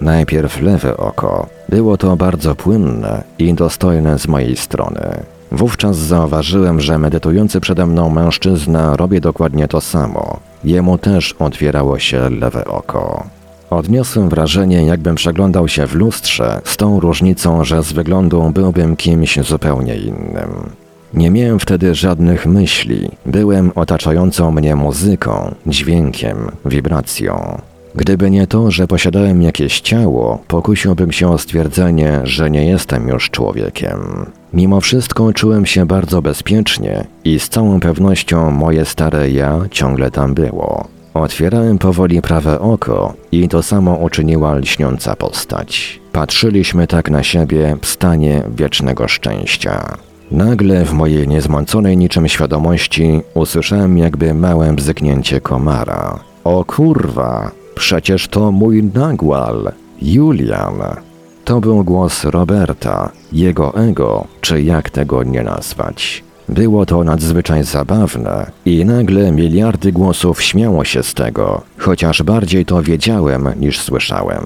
[SPEAKER 2] Najpierw lewe oko. Było to bardzo płynne i dostojne z mojej strony. Wówczas zauważyłem, że medytujący przede mną mężczyzna robi dokładnie to samo. Jemu też otwierało się lewe oko. Odniosłem wrażenie, jakbym przeglądał się w lustrze, z tą różnicą, że z wyglądu byłbym kimś zupełnie innym. Nie miałem wtedy żadnych myśli. Byłem otaczającą mnie muzyką, dźwiękiem, wibracją. Gdyby nie to, że posiadałem jakieś ciało, pokusiłbym się o stwierdzenie, że nie jestem już człowiekiem. Mimo wszystko czułem się bardzo bezpiecznie i z całą pewnością moje stare ja ciągle tam było. Otwierałem powoli prawe oko i to samo uczyniła lśniąca postać. Patrzyliśmy tak na siebie w stanie wiecznego szczęścia. Nagle w mojej niezmąconej niczym świadomości usłyszałem jakby małe bzyknięcie komara. O kurwa, przecież to mój nagłal, Julian. To był głos Roberta, jego ego, czy jak tego nie nazwać. Było to nadzwyczaj zabawne i nagle miliardy głosów śmiało się z tego, chociaż bardziej to wiedziałem niż słyszałem.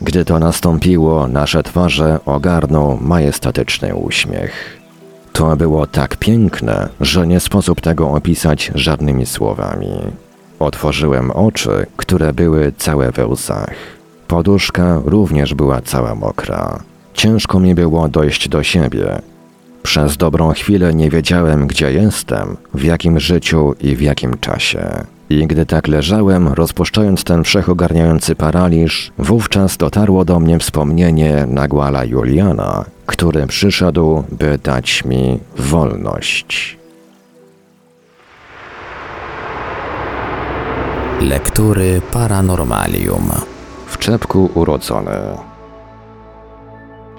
[SPEAKER 2] Gdy to nastąpiło, nasze twarze ogarnął majestatyczny uśmiech. To było tak piękne, że nie sposób tego opisać żadnymi słowami. Otworzyłem oczy, które były całe we łzach. Poduszka również była cała mokra. Ciężko mi było dojść do siebie. Przez dobrą chwilę nie wiedziałem, gdzie jestem, w jakim życiu i w jakim czasie. I gdy tak leżałem, rozpuszczając ten wszechogarniający paraliż, wówczas dotarło do mnie wspomnienie Nagłala Juliana, który przyszedł, by dać mi wolność.
[SPEAKER 1] Lektury Paranormalium.
[SPEAKER 2] W czepku urodzony.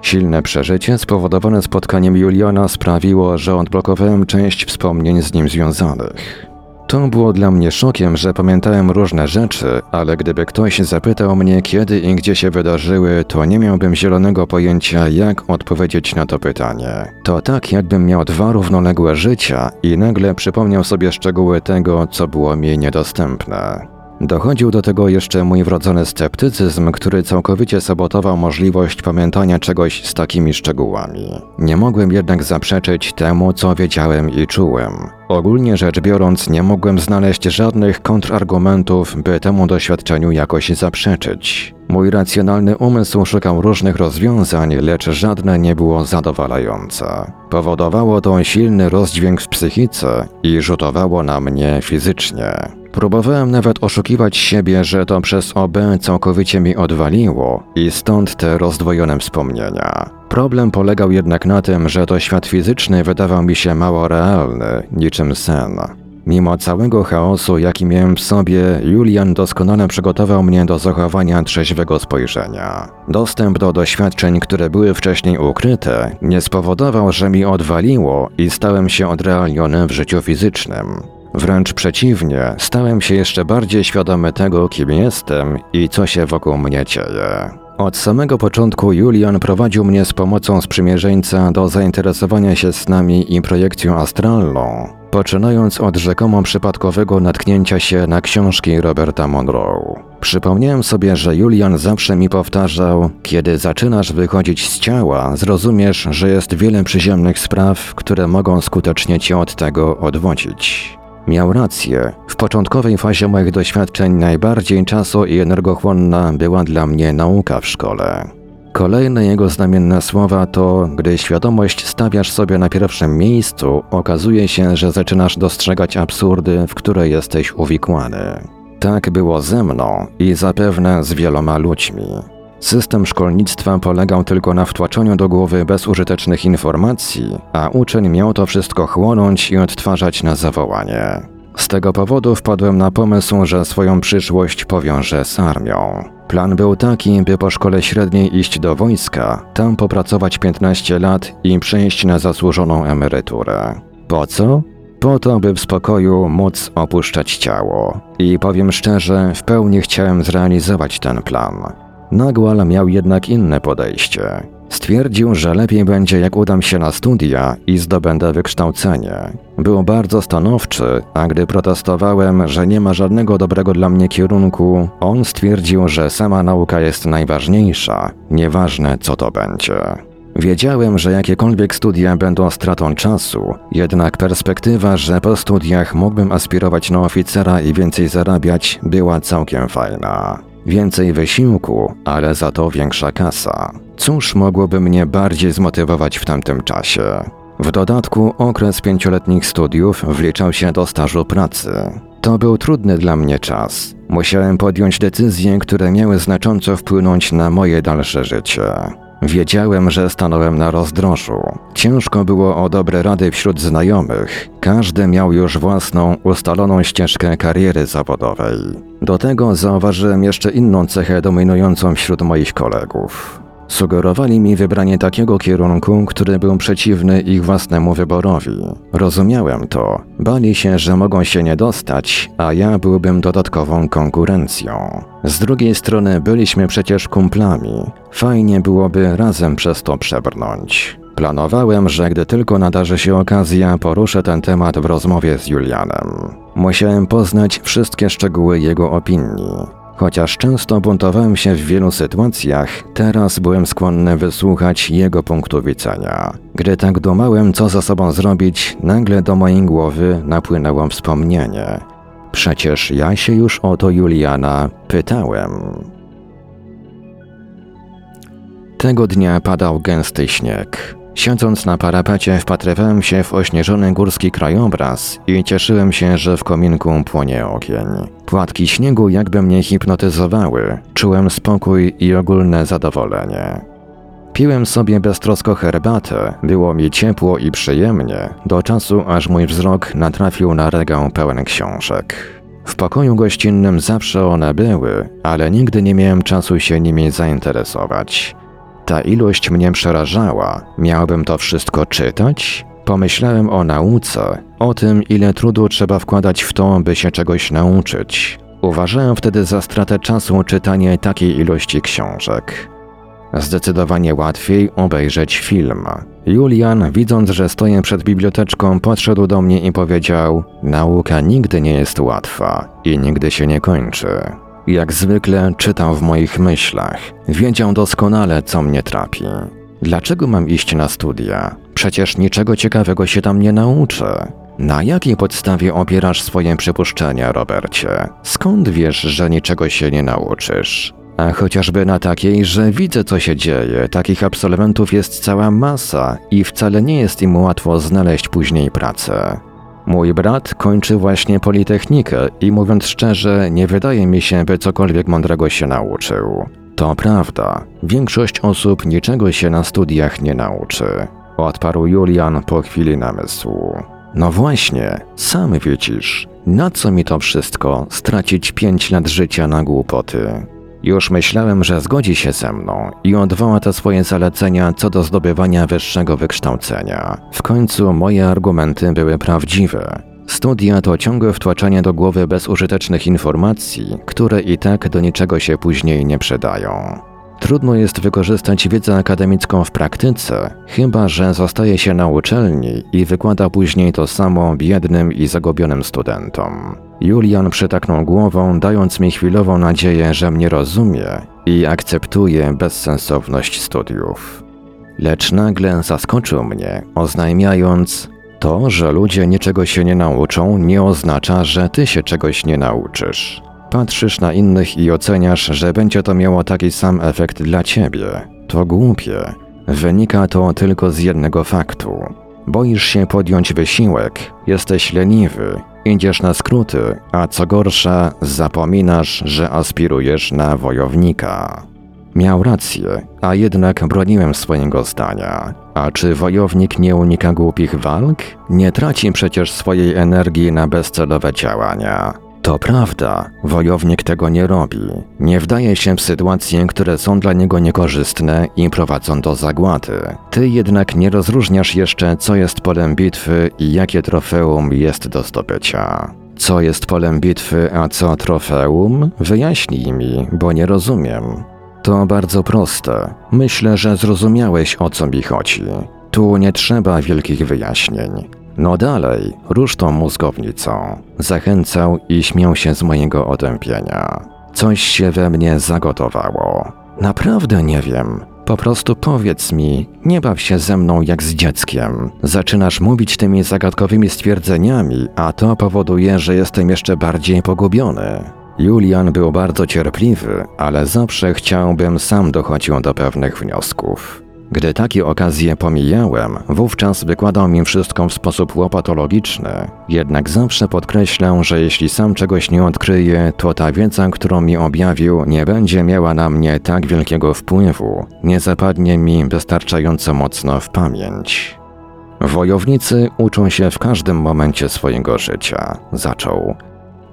[SPEAKER 2] Silne przeżycie spowodowane spotkaniem Juliana sprawiło, że odblokowałem część wspomnień z nim związanych. To było dla mnie szokiem, że pamiętałem różne rzeczy, ale gdyby ktoś zapytał mnie, kiedy i gdzie się wydarzyły, to nie miałbym zielonego pojęcia, jak odpowiedzieć na to pytanie. To tak, jakbym miał dwa równoległe życia i nagle przypomniał sobie szczegóły tego, co było mi niedostępne. Dochodził do tego jeszcze mój wrodzony sceptycyzm, który całkowicie sabotował możliwość pamiętania czegoś z takimi szczegółami. Nie mogłem jednak zaprzeczyć temu, co wiedziałem i czułem. Ogólnie rzecz biorąc, nie mogłem znaleźć żadnych kontrargumentów, by temu doświadczeniu jakoś zaprzeczyć. Mój racjonalny umysł szukał różnych rozwiązań, lecz żadne nie było zadowalające. Powodowało to silny rozdźwięk w psychice i rzutowało na mnie fizycznie. Próbowałem nawet oszukiwać siebie, że to przez OB całkowicie mi odwaliło i stąd te rozdwojone wspomnienia. Problem polegał jednak na tym, że to świat fizyczny wydawał mi się mało realny, niczym sen. Mimo całego chaosu, jaki miałem w sobie, Julian doskonale przygotował mnie do zachowania trzeźwego spojrzenia. Dostęp do doświadczeń, które były wcześniej ukryte, nie spowodował, że mi odwaliło i stałem się odrealniony w życiu fizycznym. Wręcz przeciwnie, stałem się jeszcze bardziej świadomy tego, kim jestem i co się wokół mnie dzieje. Od samego początku Julian prowadził mnie z pomocą sprzymierzeńca do zainteresowania się snami i projekcją astralną, poczynając od rzekomo przypadkowego natknięcia się na książki Roberta Monroe. Przypomniałem sobie, że Julian zawsze mi powtarzał: Kiedy zaczynasz wychodzić z ciała, zrozumiesz, że jest wiele przyziemnych spraw, które mogą skutecznie cię od tego odwodzić. Miał rację. W początkowej fazie moich doświadczeń najbardziej czasu i energochłonna była dla mnie nauka w szkole. Kolejne jego znamienne słowa to, gdy świadomość stawiasz sobie na pierwszym miejscu, okazuje się, że zaczynasz dostrzegać absurdy, w które jesteś uwikłany. Tak było ze mną i zapewne z wieloma ludźmi. System szkolnictwa polegał tylko na wtłaczaniu do głowy bezużytecznych informacji, a uczeń miał to wszystko chłonąć i odtwarzać na zawołanie. Z tego powodu wpadłem na pomysł, że swoją przyszłość powiążę z armią. Plan był taki, by po szkole średniej iść do wojska, tam popracować 15 lat i przejść na zasłużoną emeryturę. Po co? Po to, by w spokoju móc opuszczać ciało. I powiem szczerze, w pełni chciałem zrealizować ten plan. Nagłal miał jednak inne podejście. Stwierdził, że lepiej będzie jak udam się na studia i zdobędę wykształcenie. Był bardzo stanowczy, a gdy protestowałem, że nie ma żadnego dobrego dla mnie kierunku, on stwierdził, że sama nauka jest najważniejsza, nieważne co to będzie. Wiedziałem, że jakiekolwiek studia będą stratą czasu, jednak perspektywa, że po studiach mógłbym aspirować na oficera i więcej zarabiać, była całkiem fajna. Więcej wysiłku, ale za to większa kasa. Cóż mogłoby mnie bardziej zmotywować w tamtym czasie? W dodatku okres pięcioletnich studiów wliczał się do stażu pracy. To był trudny dla mnie czas. Musiałem podjąć decyzje, które miały znacząco wpłynąć na moje dalsze życie. Wiedziałem, że stanąłem na rozdrożu. Ciężko było o dobre rady wśród znajomych. Każdy miał już własną, ustaloną ścieżkę kariery zawodowej. Do tego zauważyłem jeszcze inną cechę dominującą wśród moich kolegów. Sugerowali mi wybranie takiego kierunku, który był przeciwny ich własnemu wyborowi. Rozumiałem to. Bali się, że mogą się nie dostać, a ja byłbym dodatkową konkurencją. Z drugiej strony byliśmy przecież kumplami. Fajnie byłoby razem przez to przebrnąć. Planowałem, że gdy tylko nadarzy się okazja, poruszę ten temat w rozmowie z Julianem. Musiałem poznać wszystkie szczegóły jego opinii. Chociaż często buntowałem się w wielu sytuacjach, teraz byłem skłonny wysłuchać jego punktu widzenia. Gdy tak dumałem, co ze sobą zrobić, nagle do mojej głowy napłynęło wspomnienie. Przecież ja się już o to Juliana pytałem. Tego dnia padał gęsty śnieg. Siedząc na parapecie wpatrywałem się w ośnieżony górski krajobraz i cieszyłem się, że w kominku płonie ogień. Płatki śniegu jakby mnie hipnotyzowały, czułem spokój i ogólne zadowolenie. Piłem sobie beztrosko herbatę, było mi ciepło i przyjemnie, do czasu aż mój wzrok natrafił na regał pełen książek. W pokoju gościnnym zawsze one były, ale nigdy nie miałem czasu się nimi zainteresować. Ta ilość mnie przerażała. Miałbym to wszystko czytać? Pomyślałem o nauce, o tym, ile trudu trzeba wkładać w to, by się czegoś nauczyć. Uważałem wtedy za stratę czasu czytanie takiej ilości książek. Zdecydowanie łatwiej obejrzeć film. Julian, widząc, że stoję przed biblioteczką, podszedł do mnie i powiedział: Nauka nigdy nie jest łatwa i nigdy się nie kończy. Jak zwykle czytał w moich myślach. Wiedział doskonale, co mnie trapi. Dlaczego mam iść na studia? Przecież niczego ciekawego się tam nie nauczę. Na jakiej podstawie opierasz swoje przypuszczenia, Robercie? Skąd wiesz, że niczego się nie nauczysz? A chociażby na takiej, że widzę co się dzieje, takich absolwentów jest cała masa i wcale nie jest im łatwo znaleźć później pracę. Mój brat kończy właśnie Politechnikę i mówiąc szczerze, nie wydaje mi się, by cokolwiek mądrego się nauczył. To prawda, większość osób niczego się na studiach nie nauczy, odparł Julian po chwili namysłu. No właśnie, sam widzisz, na co mi to wszystko stracić pięć lat życia na głupoty? Już myślałem, że zgodzi się ze mną i odwoła te swoje zalecenia co do zdobywania wyższego wykształcenia. W końcu moje argumenty były prawdziwe. Studia to ciągłe wtłaczanie do głowy bezużytecznych informacji, które i tak do niczego się później nie przydają. Trudno jest wykorzystać wiedzę akademicką w praktyce, chyba że zostaje się na uczelni i wykłada później to samo biednym i zagubionym studentom. Julian przytaknął głową, dając mi chwilową nadzieję, że mnie rozumie i akceptuje bezsensowność studiów. Lecz nagle zaskoczył mnie, oznajmiając: To, że ludzie niczego się nie nauczą, nie oznacza, że ty się czegoś nie nauczysz. Patrzysz na innych i oceniasz, że będzie to miało taki sam efekt dla ciebie. To głupie. Wynika to tylko z jednego faktu. Boisz się podjąć wysiłek, jesteś leniwy, idziesz na skróty, a co gorsza, zapominasz, że aspirujesz na wojownika. Miał rację, a jednak broniłem swojego zdania. A czy wojownik nie unika głupich walk? Nie traci przecież swojej energii na bezcelowe działania. To prawda, wojownik tego nie robi. Nie wdaje się w sytuacje, które są dla niego niekorzystne i prowadzą do zagłady. Ty jednak nie rozróżniasz jeszcze, co jest polem bitwy i jakie trofeum jest do zdobycia. Co jest polem bitwy, a co trofeum? Wyjaśnij mi, bo nie rozumiem. To bardzo proste. Myślę, że zrozumiałeś o co mi chodzi. Tu nie trzeba wielkich wyjaśnień. No dalej, rusz tą mózgownicą. Zachęcał i śmiał się z mojego otępienia. Coś się we mnie zagotowało. Naprawdę nie wiem. Po prostu powiedz mi, nie baw się ze mną jak z dzieckiem. Zaczynasz mówić tymi zagadkowymi stwierdzeniami, a to powoduje, że jestem jeszcze bardziej pogubiony. Julian był bardzo cierpliwy, ale zawsze chciałbym sam dochodził do pewnych wniosków. Gdy takie okazje pomijałem, wówczas wykładał mi wszystko w sposób łopatologiczny, jednak zawsze podkreślał, że jeśli sam czegoś nie odkryję, to ta wiedza, którą mi objawił, nie będzie miała na mnie tak wielkiego wpływu, nie zapadnie mi wystarczająco mocno w pamięć. Wojownicy uczą się w każdym momencie swojego życia, zaczął.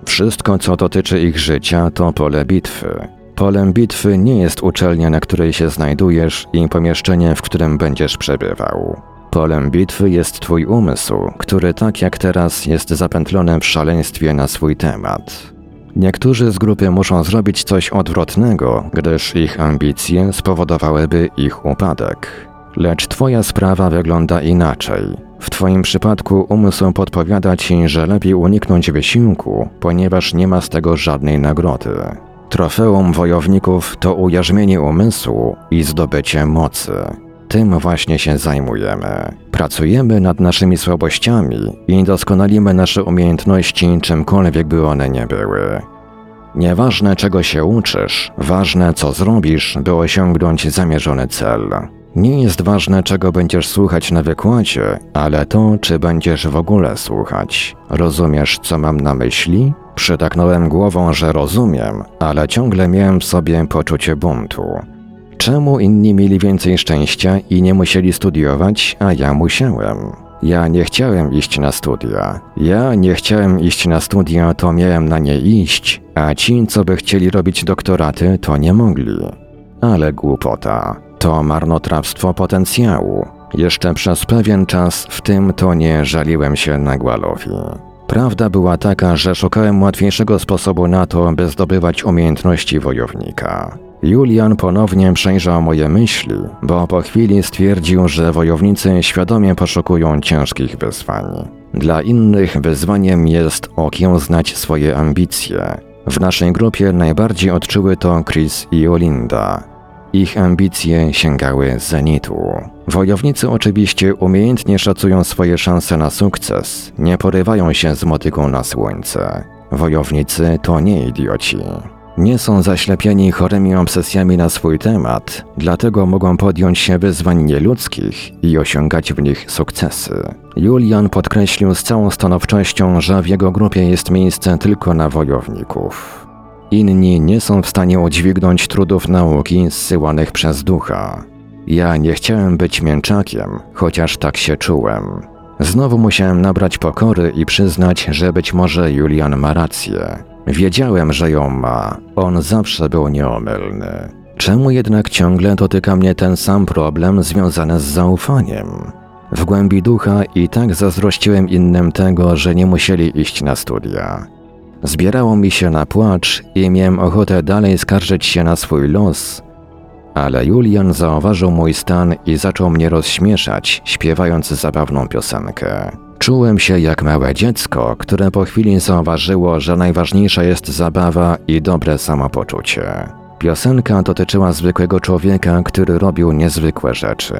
[SPEAKER 2] Wszystko, co dotyczy ich życia, to pole bitwy. Polem bitwy nie jest uczelnia, na której się znajdujesz i pomieszczenie, w którym będziesz przebywał. Polem bitwy jest twój umysł, który tak jak teraz jest zapętlony w szaleństwie na swój temat. Niektórzy z grupy muszą zrobić coś odwrotnego, gdyż ich ambicje spowodowałyby ich upadek. Lecz twoja sprawa wygląda inaczej. W twoim przypadku umysł podpowiada ci, że lepiej uniknąć wysiłku, ponieważ nie ma z tego żadnej nagrody. Trofeum wojowników to ujarzmienie umysłu i zdobycie mocy. Tym właśnie się zajmujemy. Pracujemy nad naszymi słabościami i doskonalimy nasze umiejętności, czymkolwiek by one nie były. Nieważne czego się uczysz, ważne co zrobisz, by osiągnąć zamierzony cel. Nie jest ważne czego będziesz słuchać na wykładzie, ale to, czy będziesz w ogóle słuchać. Rozumiesz, co mam na myśli? Przytaknąłem głową, że rozumiem, ale ciągle miałem w sobie poczucie buntu. Czemu inni mieli więcej szczęścia i nie musieli studiować, a ja musiałem? Ja nie chciałem iść na studia. Ja nie chciałem iść na studia, to miałem na nie iść, a ci, co by chcieli robić doktoraty, to nie mogli. Ale głupota. To marnotrawstwo potencjału. Jeszcze przez pewien czas w tym tonie żaliłem się Nagłalowi. Prawda była taka, że szukałem łatwiejszego sposobu na to, by zdobywać umiejętności wojownika. Julian ponownie przejrzał moje myśli, bo po chwili stwierdził, że wojownicy świadomie poszukują ciężkich wyzwań. Dla innych wyzwaniem jest okiełznać swoje ambicje. W naszej grupie najbardziej odczuły to Chris i Olinda. Ich ambicje sięgały zenitu. Wojownicy oczywiście umiejętnie szacują swoje szanse na sukces, nie porywają się z motyką na słońce. Wojownicy to nie idioci. Nie są zaślepieni chorymi obsesjami na swój temat, dlatego mogą podjąć się wyzwań nieludzkich i osiągać w nich sukcesy. Julian podkreślił z całą stanowczością, że w jego grupie jest miejsce tylko na wojowników. Inni nie są w stanie udźwignąć trudów nauki zsyłanych przez ducha. Ja nie chciałem być mięczakiem, chociaż tak się czułem. Znowu musiałem nabrać pokory i przyznać, że być może Julian ma rację. Wiedziałem, że ją ma. On zawsze był nieomylny. Czemu jednak ciągle dotyka mnie ten sam problem związany z zaufaniem? W głębi ducha i tak zazdrościłem innym tego, że nie musieli iść na studia. Zbierało mi się na płacz i miałem ochotę dalej skarżyć się na swój los, ale Julian zauważył mój stan i zaczął mnie rozśmieszać, śpiewając zabawną piosenkę. Czułem się jak małe dziecko, które po chwili zauważyło, że najważniejsza jest zabawa i dobre samopoczucie. Piosenka dotyczyła zwykłego człowieka, który robił niezwykłe rzeczy.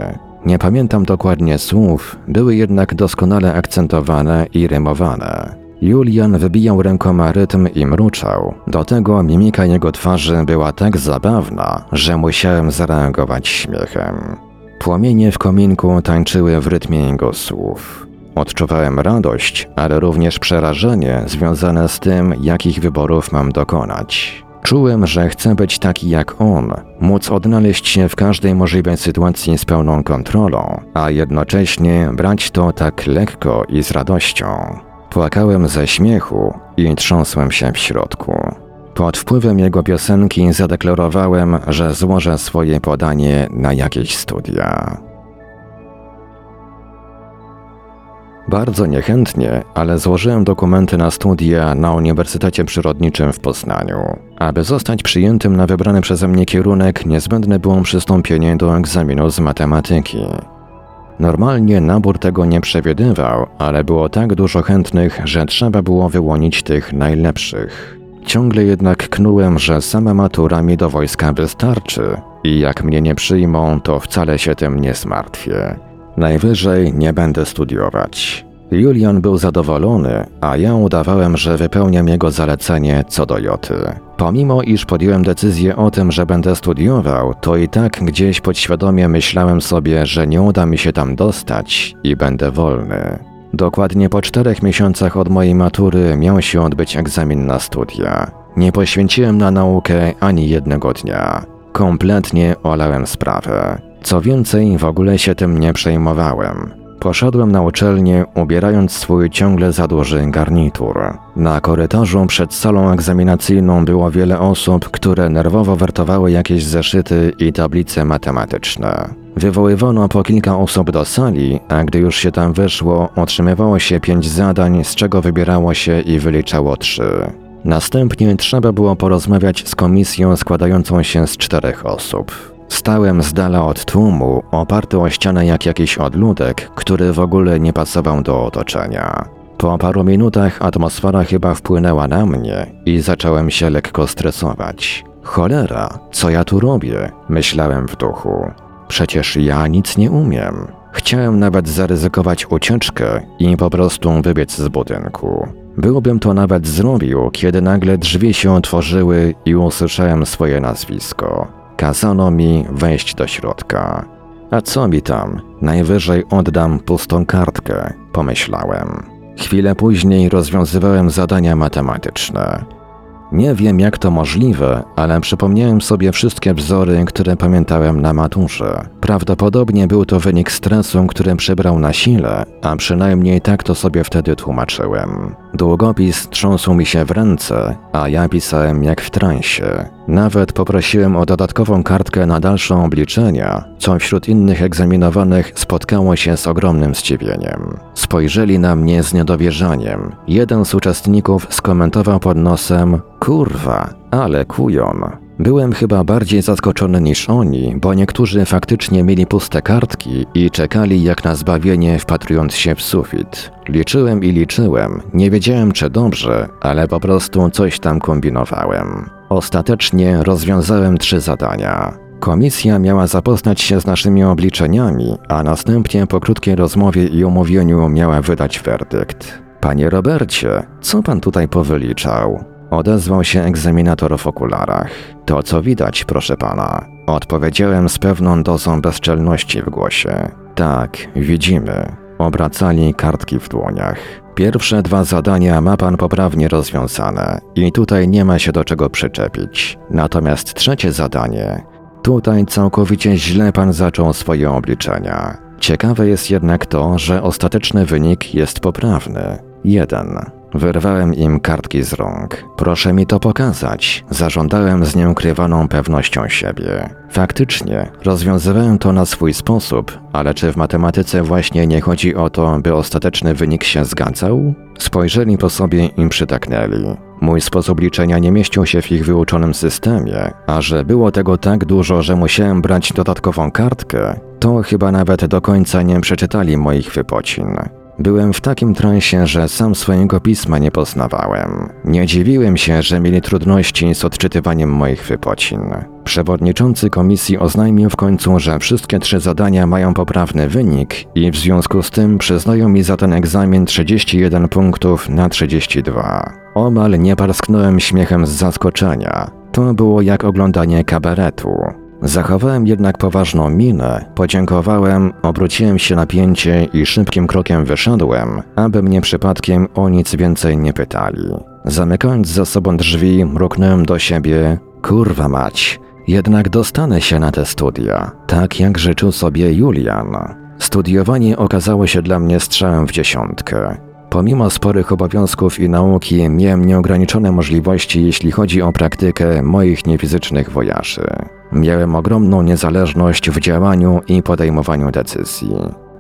[SPEAKER 2] Nie pamiętam dokładnie słów, były jednak doskonale akcentowane i rymowane. Julian wybijał rękoma rytm i mruczał. Do tego mimika jego twarzy była tak zabawna, że musiałem zareagować śmiechem. Płomienie w kominku tańczyły w rytmie jego słów. Odczuwałem radość, ale również przerażenie związane z tym, jakich wyborów mam dokonać. Czułem, że chcę być taki jak on, móc odnaleźć się w każdej możliwej sytuacji z pełną kontrolą, a jednocześnie brać to tak lekko i z radością. Płakałem ze śmiechu i trząsłem się w środku. Pod wpływem jego piosenki zadeklarowałem, że złożę swoje podanie na jakieś studia. Bardzo niechętnie, ale złożyłem dokumenty na studia na Uniwersytecie Przyrodniczym w Poznaniu. Aby zostać przyjętym na wybrany przeze mnie kierunek, niezbędne było przystąpienie do egzaminu z matematyki. Normalnie nabór tego nie przewidywał, ale było tak dużo chętnych, że trzeba było wyłonić tych najlepszych. Ciągle jednak knułem, że sama matura mi do wojska wystarczy i jak mnie nie przyjmą, to wcale się tym nie zmartwię. Najwyżej nie będę studiować. Julian był zadowolony, a ja udawałem, że wypełniam jego zalecenie co do joty. Pomimo iż podjąłem decyzję o tym, że będę studiował, to i tak gdzieś podświadomie myślałem sobie, że nie uda mi się tam dostać i będę wolny. Dokładnie po czterech miesiącach od mojej matury miał się odbyć egzamin na studia. Nie poświęciłem na naukę ani jednego dnia. Kompletnie olałem sprawę. Co więcej, w ogóle się tym nie przejmowałem. Poszedłem na uczelnię, ubierając swój ciągle za duży garnitur. Na korytarzu przed salą egzaminacyjną było wiele osób, które nerwowo wertowały jakieś zeszyty i tablice matematyczne. Wywoływano po kilka osób do sali, a gdy już się tam weszło, otrzymywało się pięć zadań, z czego wybierało się i wyliczało trzy. Następnie trzeba było porozmawiać z komisją składającą się z czterech osób. Stałem z dala od tłumu, oparty o ścianę jak jakiś odludek, który w ogóle nie pasował do otoczenia. Po paru minutach atmosfera chyba wpłynęła na mnie i zacząłem się lekko stresować. Cholera, co ja tu robię? Myślałem w duchu. Przecież ja nic nie umiem. Chciałem nawet zaryzykować ucieczkę i po prostu wybiec z budynku. Byłbym to nawet zrobił, kiedy nagle drzwi się otworzyły i usłyszałem swoje nazwisko. Kazano mi wejść do środka. A co mi tam? Najwyżej oddam pustą kartkę, pomyślałem. Chwilę później rozwiązywałem zadania matematyczne. Nie wiem jak to możliwe, ale przypomniałem sobie wszystkie wzory, które pamiętałem na maturze. Prawdopodobnie był to wynik stresu, który przybrał na sile, a przynajmniej tak to sobie wtedy tłumaczyłem. Długopis trząsł mi się w ręce, a ja pisałem jak w transie. Nawet poprosiłem o dodatkową kartkę na dalsze obliczenia, co wśród innych egzaminowanych spotkało się z ogromnym zdziwieniem. Spojrzeli na mnie z niedowierzaniem. Jeden z uczestników skomentował pod nosem: Kurwa, ale kujon. Byłem chyba bardziej zaskoczony niż oni, bo niektórzy faktycznie mieli puste kartki i czekali jak na zbawienie, wpatrując się w sufit. Liczyłem i liczyłem, nie wiedziałem czy dobrze, ale po prostu coś tam kombinowałem. Ostatecznie rozwiązałem trzy zadania. Komisja miała zapoznać się z naszymi obliczeniami, a następnie po krótkiej rozmowie i umówieniu miała wydać werdykt. Panie Robercie, co pan tutaj powyliczał? Odezwał się egzaminator w okularach. To co widać, proszę pana. Odpowiedziałem z pewną dozą bezczelności w głosie. Tak, widzimy. Obracali kartki w dłoniach. Pierwsze dwa zadania ma pan poprawnie rozwiązane i tutaj nie ma się do czego przyczepić. Natomiast trzecie zadanie. Tutaj całkowicie źle pan zaczął swoje obliczenia. Ciekawe jest jednak to, że ostateczny wynik jest poprawny. Jeden. Wyrwałem im kartki z rąk. Proszę mi to pokazać. Zażądałem z nieukrywaną pewnością siebie. Faktycznie, rozwiązywałem to na swój sposób, ale czy w matematyce właśnie nie chodzi o to, by ostateczny wynik się zgadzał? Spojrzeli po sobie i przytaknęli. Mój sposób liczenia nie mieścił się w ich wyuczonym systemie, a że było tego tak dużo, że musiałem brać dodatkową kartkę, to chyba nawet do końca nie przeczytali moich wypocin. Byłem w takim transie, że sam swojego pisma nie poznawałem. Nie dziwiłem się, że mieli trudności z odczytywaniem moich wypocin. Przewodniczący komisji oznajmił w końcu, że wszystkie trzy zadania mają poprawny wynik i w związku z tym przyznają mi za ten egzamin 31 punktów na 32. Omal nie parsknąłem śmiechem z zaskoczenia. To było jak oglądanie kabaretu. Zachowałem jednak poważną minę, podziękowałem, obróciłem się na pięcie i szybkim krokiem wyszedłem, aby mnie przypadkiem o nic więcej nie pytali. Zamykając za sobą drzwi, mruknąłem do siebie: Kurwa mać, jednak dostanę się na te studia, tak jak życzył sobie Julian. Studiowanie okazało się dla mnie strzałem w dziesiątkę. Pomimo sporych obowiązków i nauki, miałem nieograniczone możliwości, jeśli chodzi o praktykę moich niefizycznych wojaży. Miałem ogromną niezależność w działaniu i podejmowaniu decyzji.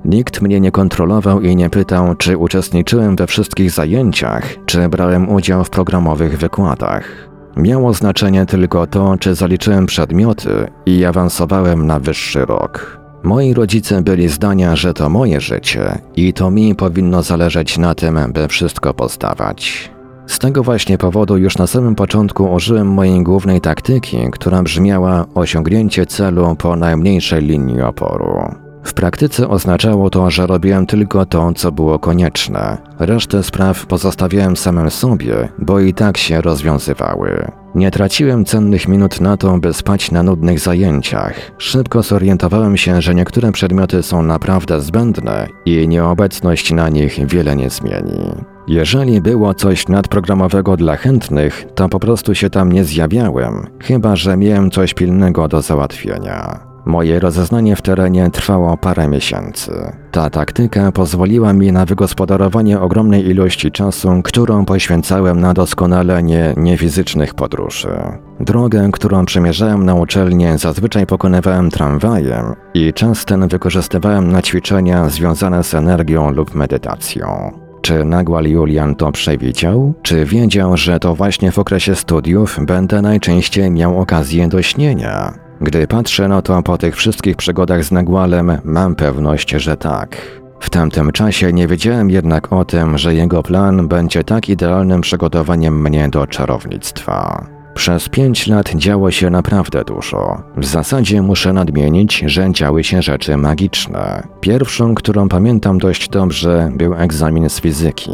[SPEAKER 2] Nikt mnie nie kontrolował i nie pytał, czy uczestniczyłem we wszystkich zajęciach, czy brałem udział w programowych wykładach. Miało znaczenie tylko to, czy zaliczyłem przedmioty i awansowałem na wyższy rok. Moi rodzice byli zdania, że to moje życie i to mi powinno zależeć na tym, by wszystko postawać. Z tego właśnie powodu już na samym początku użyłem mojej głównej taktyki, która brzmiała osiągnięcie celu po najmniejszej linii oporu. W praktyce oznaczało to, że robiłem tylko to, co było konieczne. Resztę spraw pozostawiałem samym sobie, bo i tak się rozwiązywały. Nie traciłem cennych minut na to, by spać na nudnych zajęciach. Szybko zorientowałem się, że niektóre przedmioty są naprawdę zbędne i nieobecność na nich wiele nie zmieni. Jeżeli było coś nadprogramowego dla chętnych, to po prostu się tam nie zjawiałem, chyba że miałem coś pilnego do załatwienia. Moje rozeznanie w terenie trwało parę miesięcy. Ta taktyka pozwoliła mi na wygospodarowanie ogromnej ilości czasu, którą poświęcałem na doskonalenie niefizycznych podróży. Drogę, którą przemierzałem na uczelnię, zazwyczaj pokonywałem tramwajem i czas ten wykorzystywałem na ćwiczenia związane z energią lub medytacją. Czy Nagłal Julian to przewidział? Czy wiedział, że to właśnie w okresie studiów będę najczęściej miał okazję do śnienia? Gdy patrzę na to po tych wszystkich przygodach z Nagłalem, mam pewność, że tak. W tamtym czasie nie wiedziałem jednak o tym, że jego plan będzie tak idealnym przygotowaniem mnie do czarownictwa. Przez pięć lat działo się naprawdę dużo. W zasadzie muszę nadmienić, że działy się rzeczy magiczne. Pierwszą, którą pamiętam dość dobrze, był egzamin z fizyki.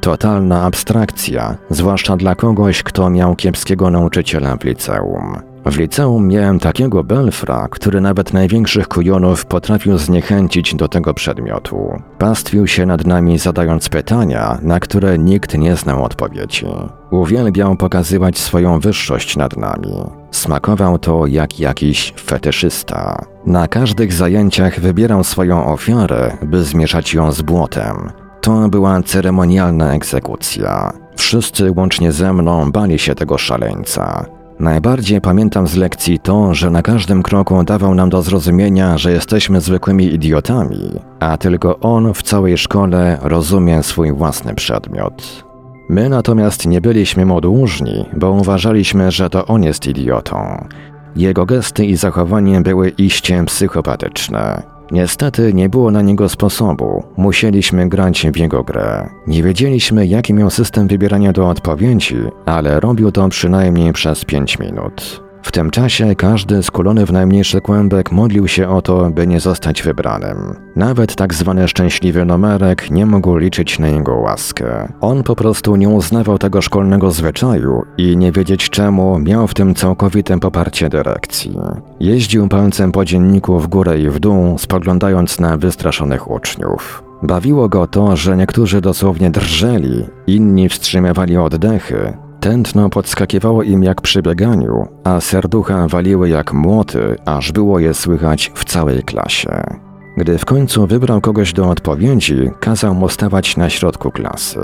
[SPEAKER 2] Totalna abstrakcja, zwłaszcza dla kogoś, kto miał kiepskiego nauczyciela w liceum. W liceum miałem takiego belfra, który nawet największych kujonów potrafił zniechęcić do tego przedmiotu. Pastwił się nad nami zadając pytania, na które nikt nie znał odpowiedzi. Uwielbiał pokazywać swoją wyższość nad nami. Smakował to jak jakiś fetyszysta. Na każdych zajęciach wybierał swoją ofiarę, by zmieszać ją z błotem. To była ceremonialna egzekucja. Wszyscy łącznie ze mną bali się tego szaleńca. Najbardziej pamiętam z lekcji to, że na każdym kroku dawał nam do zrozumienia, że jesteśmy zwykłymi idiotami, a tylko on w całej szkole rozumie swój własny przedmiot. My natomiast nie byliśmy mu dłużni, bo uważaliśmy, że to on jest idiotą. Jego gesty i zachowanie były iście psychopatyczne. Niestety nie było na niego sposobu. Musieliśmy grać w jego grę. Nie wiedzieliśmy, jaki miał system wybierania do odpowiedzi, ale robił to przynajmniej przez 5 minut. W tym czasie każdy skulony w najmniejszy kłębek modlił się o to, by nie zostać wybranym. Nawet tak zwany szczęśliwy numerek nie mógł liczyć na jego łaskę. On po prostu nie uznawał tego szkolnego zwyczaju i nie wiedzieć czemu miał w tym całkowite poparcie dyrekcji. Jeździł palcem po dzienniku w górę i w dół, spoglądając na wystraszonych uczniów. Bawiło go to, że niektórzy dosłownie drżeli, inni wstrzymywali oddechy, Tętno podskakiwało im jak przy bieganiu, a serducha waliły jak młoty, aż było je słychać w całej klasie. Gdy w końcu wybrał kogoś do odpowiedzi, kazał mu stawać na środku klasy.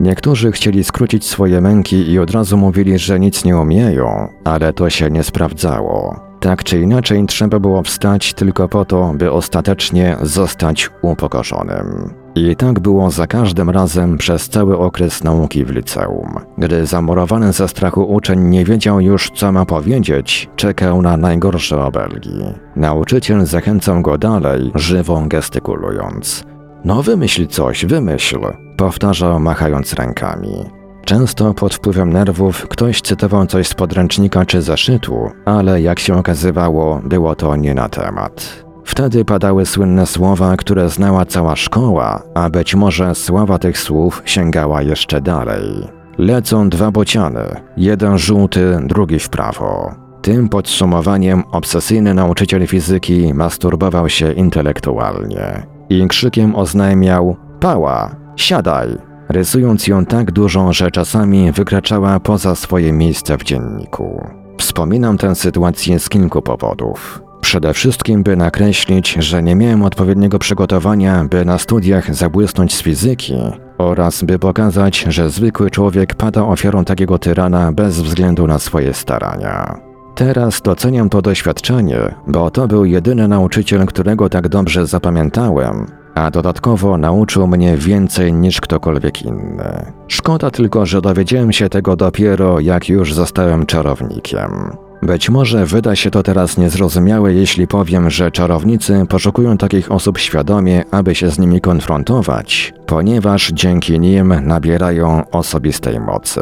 [SPEAKER 2] Niektórzy chcieli skrócić swoje męki i od razu mówili, że nic nie umieją, ale to się nie sprawdzało. Tak czy inaczej trzeba było wstać tylko po to, by ostatecznie zostać upokorzonym. I tak było za każdym razem przez cały okres nauki w liceum. Gdy zamurowany ze strachu uczeń nie wiedział już, co ma powiedzieć, czekał na najgorsze obelgi. Nauczyciel zachęcał go dalej, żywą gestykulując. No wymyśl coś, wymyśl, powtarzał machając rękami. Często pod wpływem nerwów ktoś cytował coś z podręcznika czy zaszytu, ale jak się okazywało, było to nie na temat. Wtedy padały słynne słowa, które znała cała szkoła, a być może sława tych słów sięgała jeszcze dalej. Lecą dwa bociany, jeden żółty, drugi w prawo. Tym podsumowaniem obsesyjny nauczyciel fizyki masturbował się intelektualnie i krzykiem oznajmiał: Pała, siadaj! rysując ją tak dużą, że czasami wykraczała poza swoje miejsce w dzienniku. Wspominam tę sytuację z kilku powodów. Przede wszystkim, by nakreślić, że nie miałem odpowiedniego przygotowania, by na studiach zabłysnąć z fizyki, oraz by pokazać, że zwykły człowiek pada ofiarą takiego tyrana bez względu na swoje starania. Teraz doceniam to doświadczenie, bo to był jedyny nauczyciel, którego tak dobrze zapamiętałem, a dodatkowo nauczył mnie więcej niż ktokolwiek inny. Szkoda tylko, że dowiedziałem się tego dopiero, jak już zostałem czarownikiem. Być może wyda się to teraz niezrozumiałe, jeśli powiem, że czarownicy poszukują takich osób świadomie, aby się z nimi konfrontować, ponieważ dzięki nim nabierają osobistej mocy.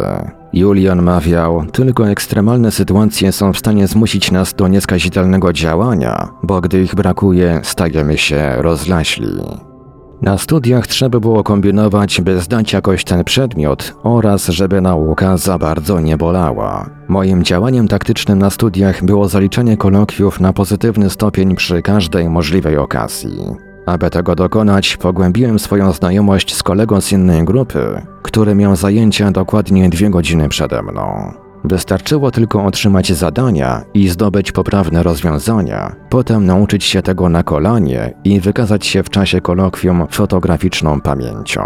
[SPEAKER 2] Julian mawiał, tylko ekstremalne sytuacje są w stanie zmusić nas do nieskazitelnego działania, bo gdy ich brakuje, stajemy się rozlaśli. Na studiach trzeba było kombinować, by zdać jakoś ten przedmiot oraz żeby nauka za bardzo nie bolała. Moim działaniem taktycznym na studiach było zaliczenie kolokwiów na pozytywny stopień przy każdej możliwej okazji. Aby tego dokonać, pogłębiłem swoją znajomość z kolegą z innej grupy, który miał zajęcia dokładnie dwie godziny przede mną. Wystarczyło tylko otrzymać zadania i zdobyć poprawne rozwiązania, potem nauczyć się tego na kolanie i wykazać się w czasie kolokwium fotograficzną pamięcią.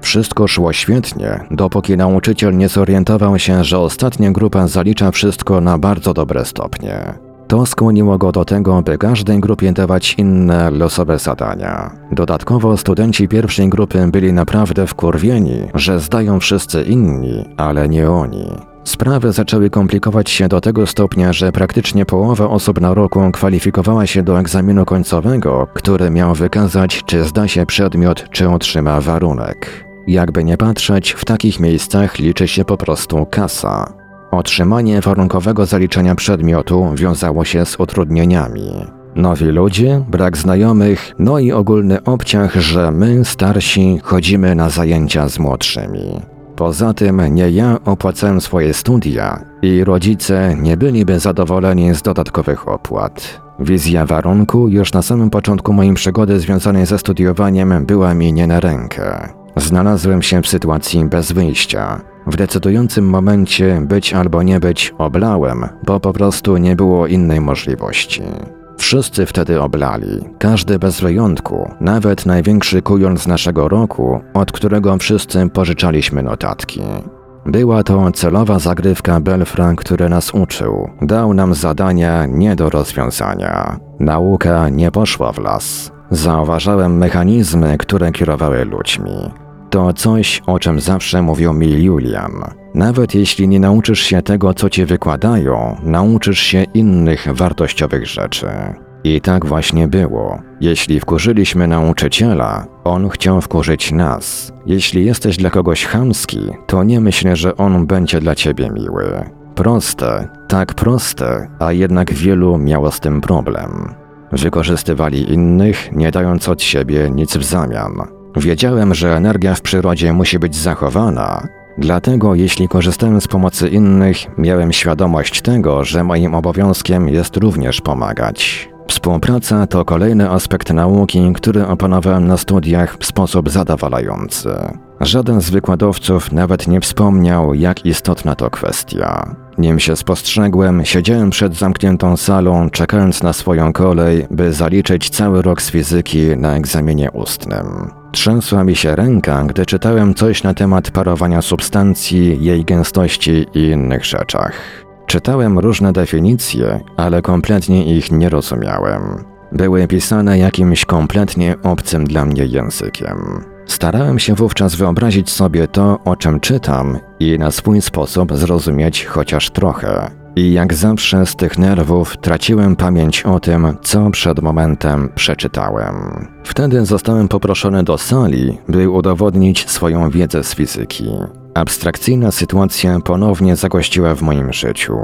[SPEAKER 2] Wszystko szło świetnie, dopóki nauczyciel nie zorientował się, że ostatnia grupa zalicza wszystko na bardzo dobre stopnie. To skłoniło go do tego, by każdej grupie dawać inne losowe zadania. Dodatkowo studenci pierwszej grupy byli naprawdę wkurwieni, że zdają wszyscy inni, ale nie oni. Sprawy zaczęły komplikować się do tego stopnia, że praktycznie połowa osób na roku kwalifikowała się do egzaminu końcowego, który miał wykazać, czy zda się przedmiot, czy otrzyma warunek. Jakby nie patrzeć, w takich miejscach liczy się po prostu kasa. Otrzymanie warunkowego zaliczenia przedmiotu wiązało się z utrudnieniami. Nowi ludzie, brak znajomych, no i ogólny obciach, że my, starsi, chodzimy na zajęcia z młodszymi. Poza tym nie ja opłacałem swoje studia i rodzice nie byliby zadowoleni z dodatkowych opłat. Wizja warunku już na samym początku mojej przygody związanej ze studiowaniem była mi nie na rękę. Znalazłem się w sytuacji bez wyjścia. W decydującym momencie być albo nie być oblałem, bo po prostu nie było innej możliwości. Wszyscy wtedy oblali, każdy bez wyjątku, nawet największy kujon z naszego roku, od którego wszyscy pożyczaliśmy notatki. Była to celowa zagrywka Belfra, który nas uczył. Dał nam zadania nie do rozwiązania. Nauka nie poszła w las. Zauważałem mechanizmy, które kierowały ludźmi. To coś, o czym zawsze mówił mi Julian. Nawet jeśli nie nauczysz się tego, co ci wykładają, nauczysz się innych wartościowych rzeczy. I tak właśnie było. Jeśli wkurzyliśmy nauczyciela, on chciał wkurzyć nas. Jeśli jesteś dla kogoś chamski, to nie myśl, że on będzie dla ciebie miły. Proste, tak proste, a jednak wielu miało z tym problem. Wykorzystywali innych, nie dając od siebie nic w zamian. Wiedziałem, że energia w przyrodzie musi być zachowana, dlatego jeśli korzystałem z pomocy innych, miałem świadomość tego, że moim obowiązkiem jest również pomagać. Współpraca to kolejny aspekt nauki, który opanowałem na studiach w sposób zadowalający. Żaden z wykładowców nawet nie wspomniał, jak istotna to kwestia. Nim się spostrzegłem, siedziałem przed zamkniętą salą, czekając na swoją kolej, by zaliczyć cały rok z fizyki na egzaminie ustnym. Trzęsła mi się ręka, gdy czytałem coś na temat parowania substancji, jej gęstości i innych rzeczach. Czytałem różne definicje, ale kompletnie ich nie rozumiałem. Były pisane jakimś kompletnie obcym dla mnie językiem. Starałem się wówczas wyobrazić sobie to, o czym czytam i na swój sposób zrozumieć chociaż trochę. I jak zawsze z tych nerwów traciłem pamięć o tym, co przed momentem przeczytałem. Wtedy zostałem poproszony do sali, by udowodnić swoją wiedzę z fizyki. Abstrakcyjna sytuacja ponownie zagościła w moim życiu.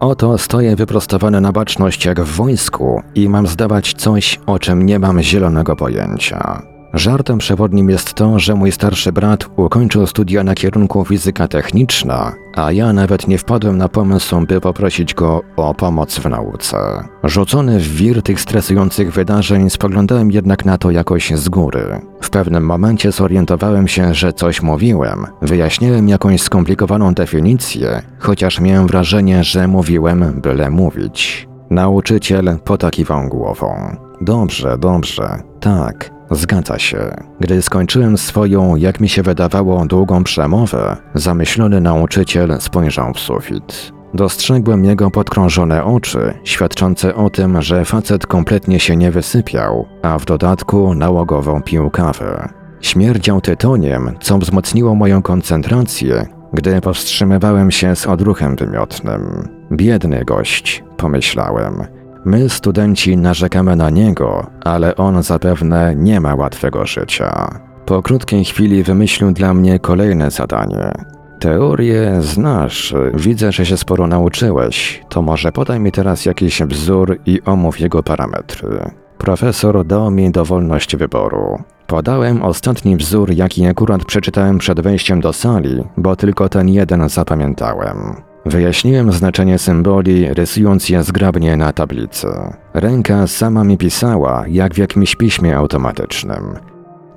[SPEAKER 2] Oto stoję wyprostowany na baczność jak w wojsku i mam zdawać coś, o czym nie mam zielonego pojęcia. Żartem przewodnim jest to, że mój starszy brat ukończył studia na kierunku fizyka techniczna, a ja nawet nie wpadłem na pomysł, by poprosić go o pomoc w nauce. Rzucony w wir tych stresujących wydarzeń, spoglądałem jednak na to jakoś z góry. W pewnym momencie zorientowałem się, że coś mówiłem. Wyjaśniłem jakąś skomplikowaną definicję, chociaż miałem wrażenie, że mówiłem byle mówić. Nauczyciel potakiwał głową. Dobrze, dobrze, tak. Zgadza się. Gdy skończyłem swoją, jak mi się wydawało, długą przemowę, zamyślony nauczyciel spojrzał w sufit. Dostrzegłem jego podkrążone oczy, świadczące o tym, że facet kompletnie się nie wysypiał, a w dodatku nałogował pił kawę. Śmierdział tytoniem, co wzmocniło moją koncentrację, gdy powstrzymywałem się z odruchem wymiotnym. Biedny gość, pomyślałem. My, studenci, narzekamy na niego, ale on zapewne nie ma łatwego życia. Po krótkiej chwili wymyślił dla mnie kolejne zadanie. Teorię znasz, widzę, że się sporo nauczyłeś. To może podaj mi teraz jakiś wzór i omów jego parametry. Profesor dał mi dowolność wyboru. Podałem ostatni wzór, jaki akurat przeczytałem przed wejściem do sali, bo tylko ten jeden zapamiętałem. Wyjaśniłem znaczenie symboli, rysując je zgrabnie na tablicy. Ręka sama mi pisała, jak w jakimś piśmie automatycznym.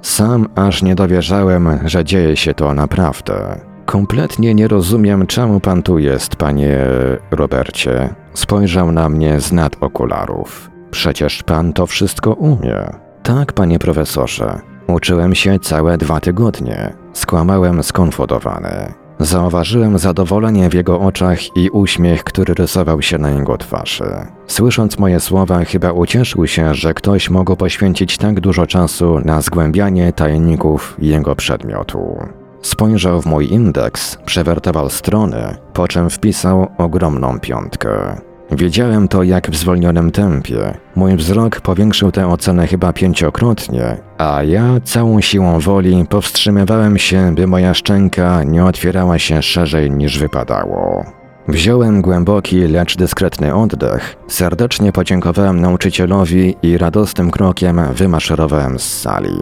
[SPEAKER 2] Sam aż nie dowierzałem, że dzieje się to naprawdę. Kompletnie nie rozumiem, czemu pan tu jest, panie Robercie. Spojrzał na mnie z nad okularów. Przecież pan to wszystko umie. Tak, panie profesorze. Uczyłem się całe dwa tygodnie. Skłamałem skonfudowany. Zauważyłem zadowolenie w jego oczach i uśmiech, który rysował się na jego twarzy. Słysząc moje słowa, chyba ucieszył się, że ktoś mógł poświęcić tak dużo czasu na zgłębianie tajników jego przedmiotu. Spojrzał w mój indeks, przewertował strony, po czym wpisał ogromną piątkę. Wiedziałem to jak w zwolnionym tempie. Mój wzrok powiększył tę ocenę chyba pięciokrotnie, a ja całą siłą woli powstrzymywałem się, by moja szczęka nie otwierała się szerzej niż wypadało. Wziąłem głęboki, lecz dyskretny oddech, serdecznie podziękowałem nauczycielowi i radosnym krokiem wymaszerowałem z sali.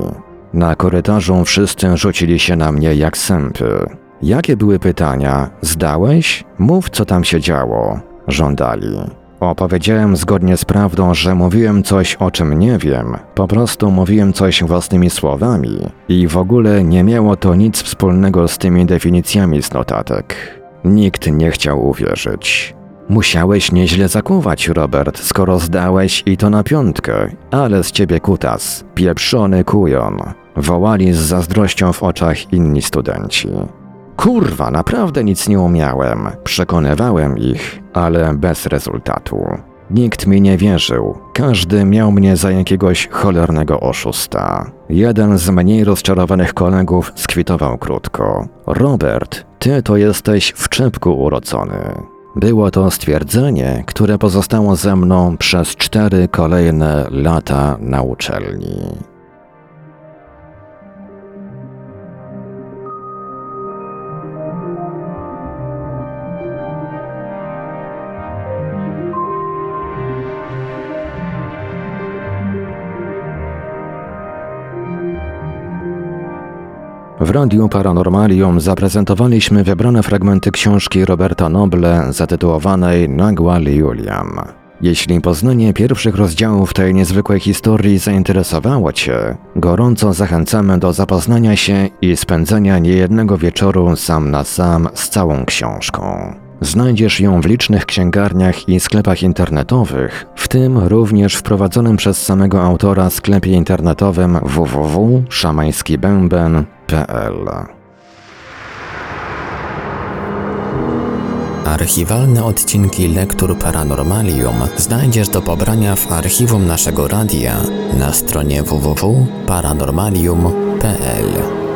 [SPEAKER 2] Na korytarzu wszyscy rzucili się na mnie jak sępy. Jakie były pytania? Zdałeś? Mów, co tam się działo. Żądali. Opowiedziałem zgodnie z prawdą, że mówiłem coś, o czym nie wiem. Po prostu mówiłem coś własnymi słowami. I w ogóle nie miało to nic wspólnego z tymi definicjami z notatek. Nikt nie chciał uwierzyć. Musiałeś nieźle zakuwać, Robert, skoro zdałeś i to na piątkę. Ale z ciebie kutas, pieprzony kujon. Wołali z zazdrością w oczach inni studenci. Kurwa, naprawdę nic nie umiałem. Przekonywałem ich, ale bez rezultatu. Nikt mi nie wierzył. Każdy miał mnie za jakiegoś cholernego oszusta. Jeden z mniej rozczarowanych kolegów skwitował krótko. Robert, ty to jesteś w czepku urodzony. Było to stwierdzenie, które pozostało ze mną przez cztery kolejne lata na uczelni. W Radiu Paranormalium zaprezentowaliśmy wybrane fragmenty książki Roberta Noble zatytułowanej Nagła Julian. Jeśli poznanie pierwszych rozdziałów tej niezwykłej historii zainteresowało Cię, gorąco zachęcamy do zapoznania się i spędzenia niejednego wieczoru sam na sam z całą książką. Znajdziesz ją w licznych księgarniach i sklepach internetowych, w tym również w prowadzonym przez samego autora sklepie internetowym www.szamańskibęben.pl.
[SPEAKER 1] Archiwalne odcinki Lektur Paranormalium znajdziesz do pobrania w archiwum naszego radia na stronie www.paranormalium.pl.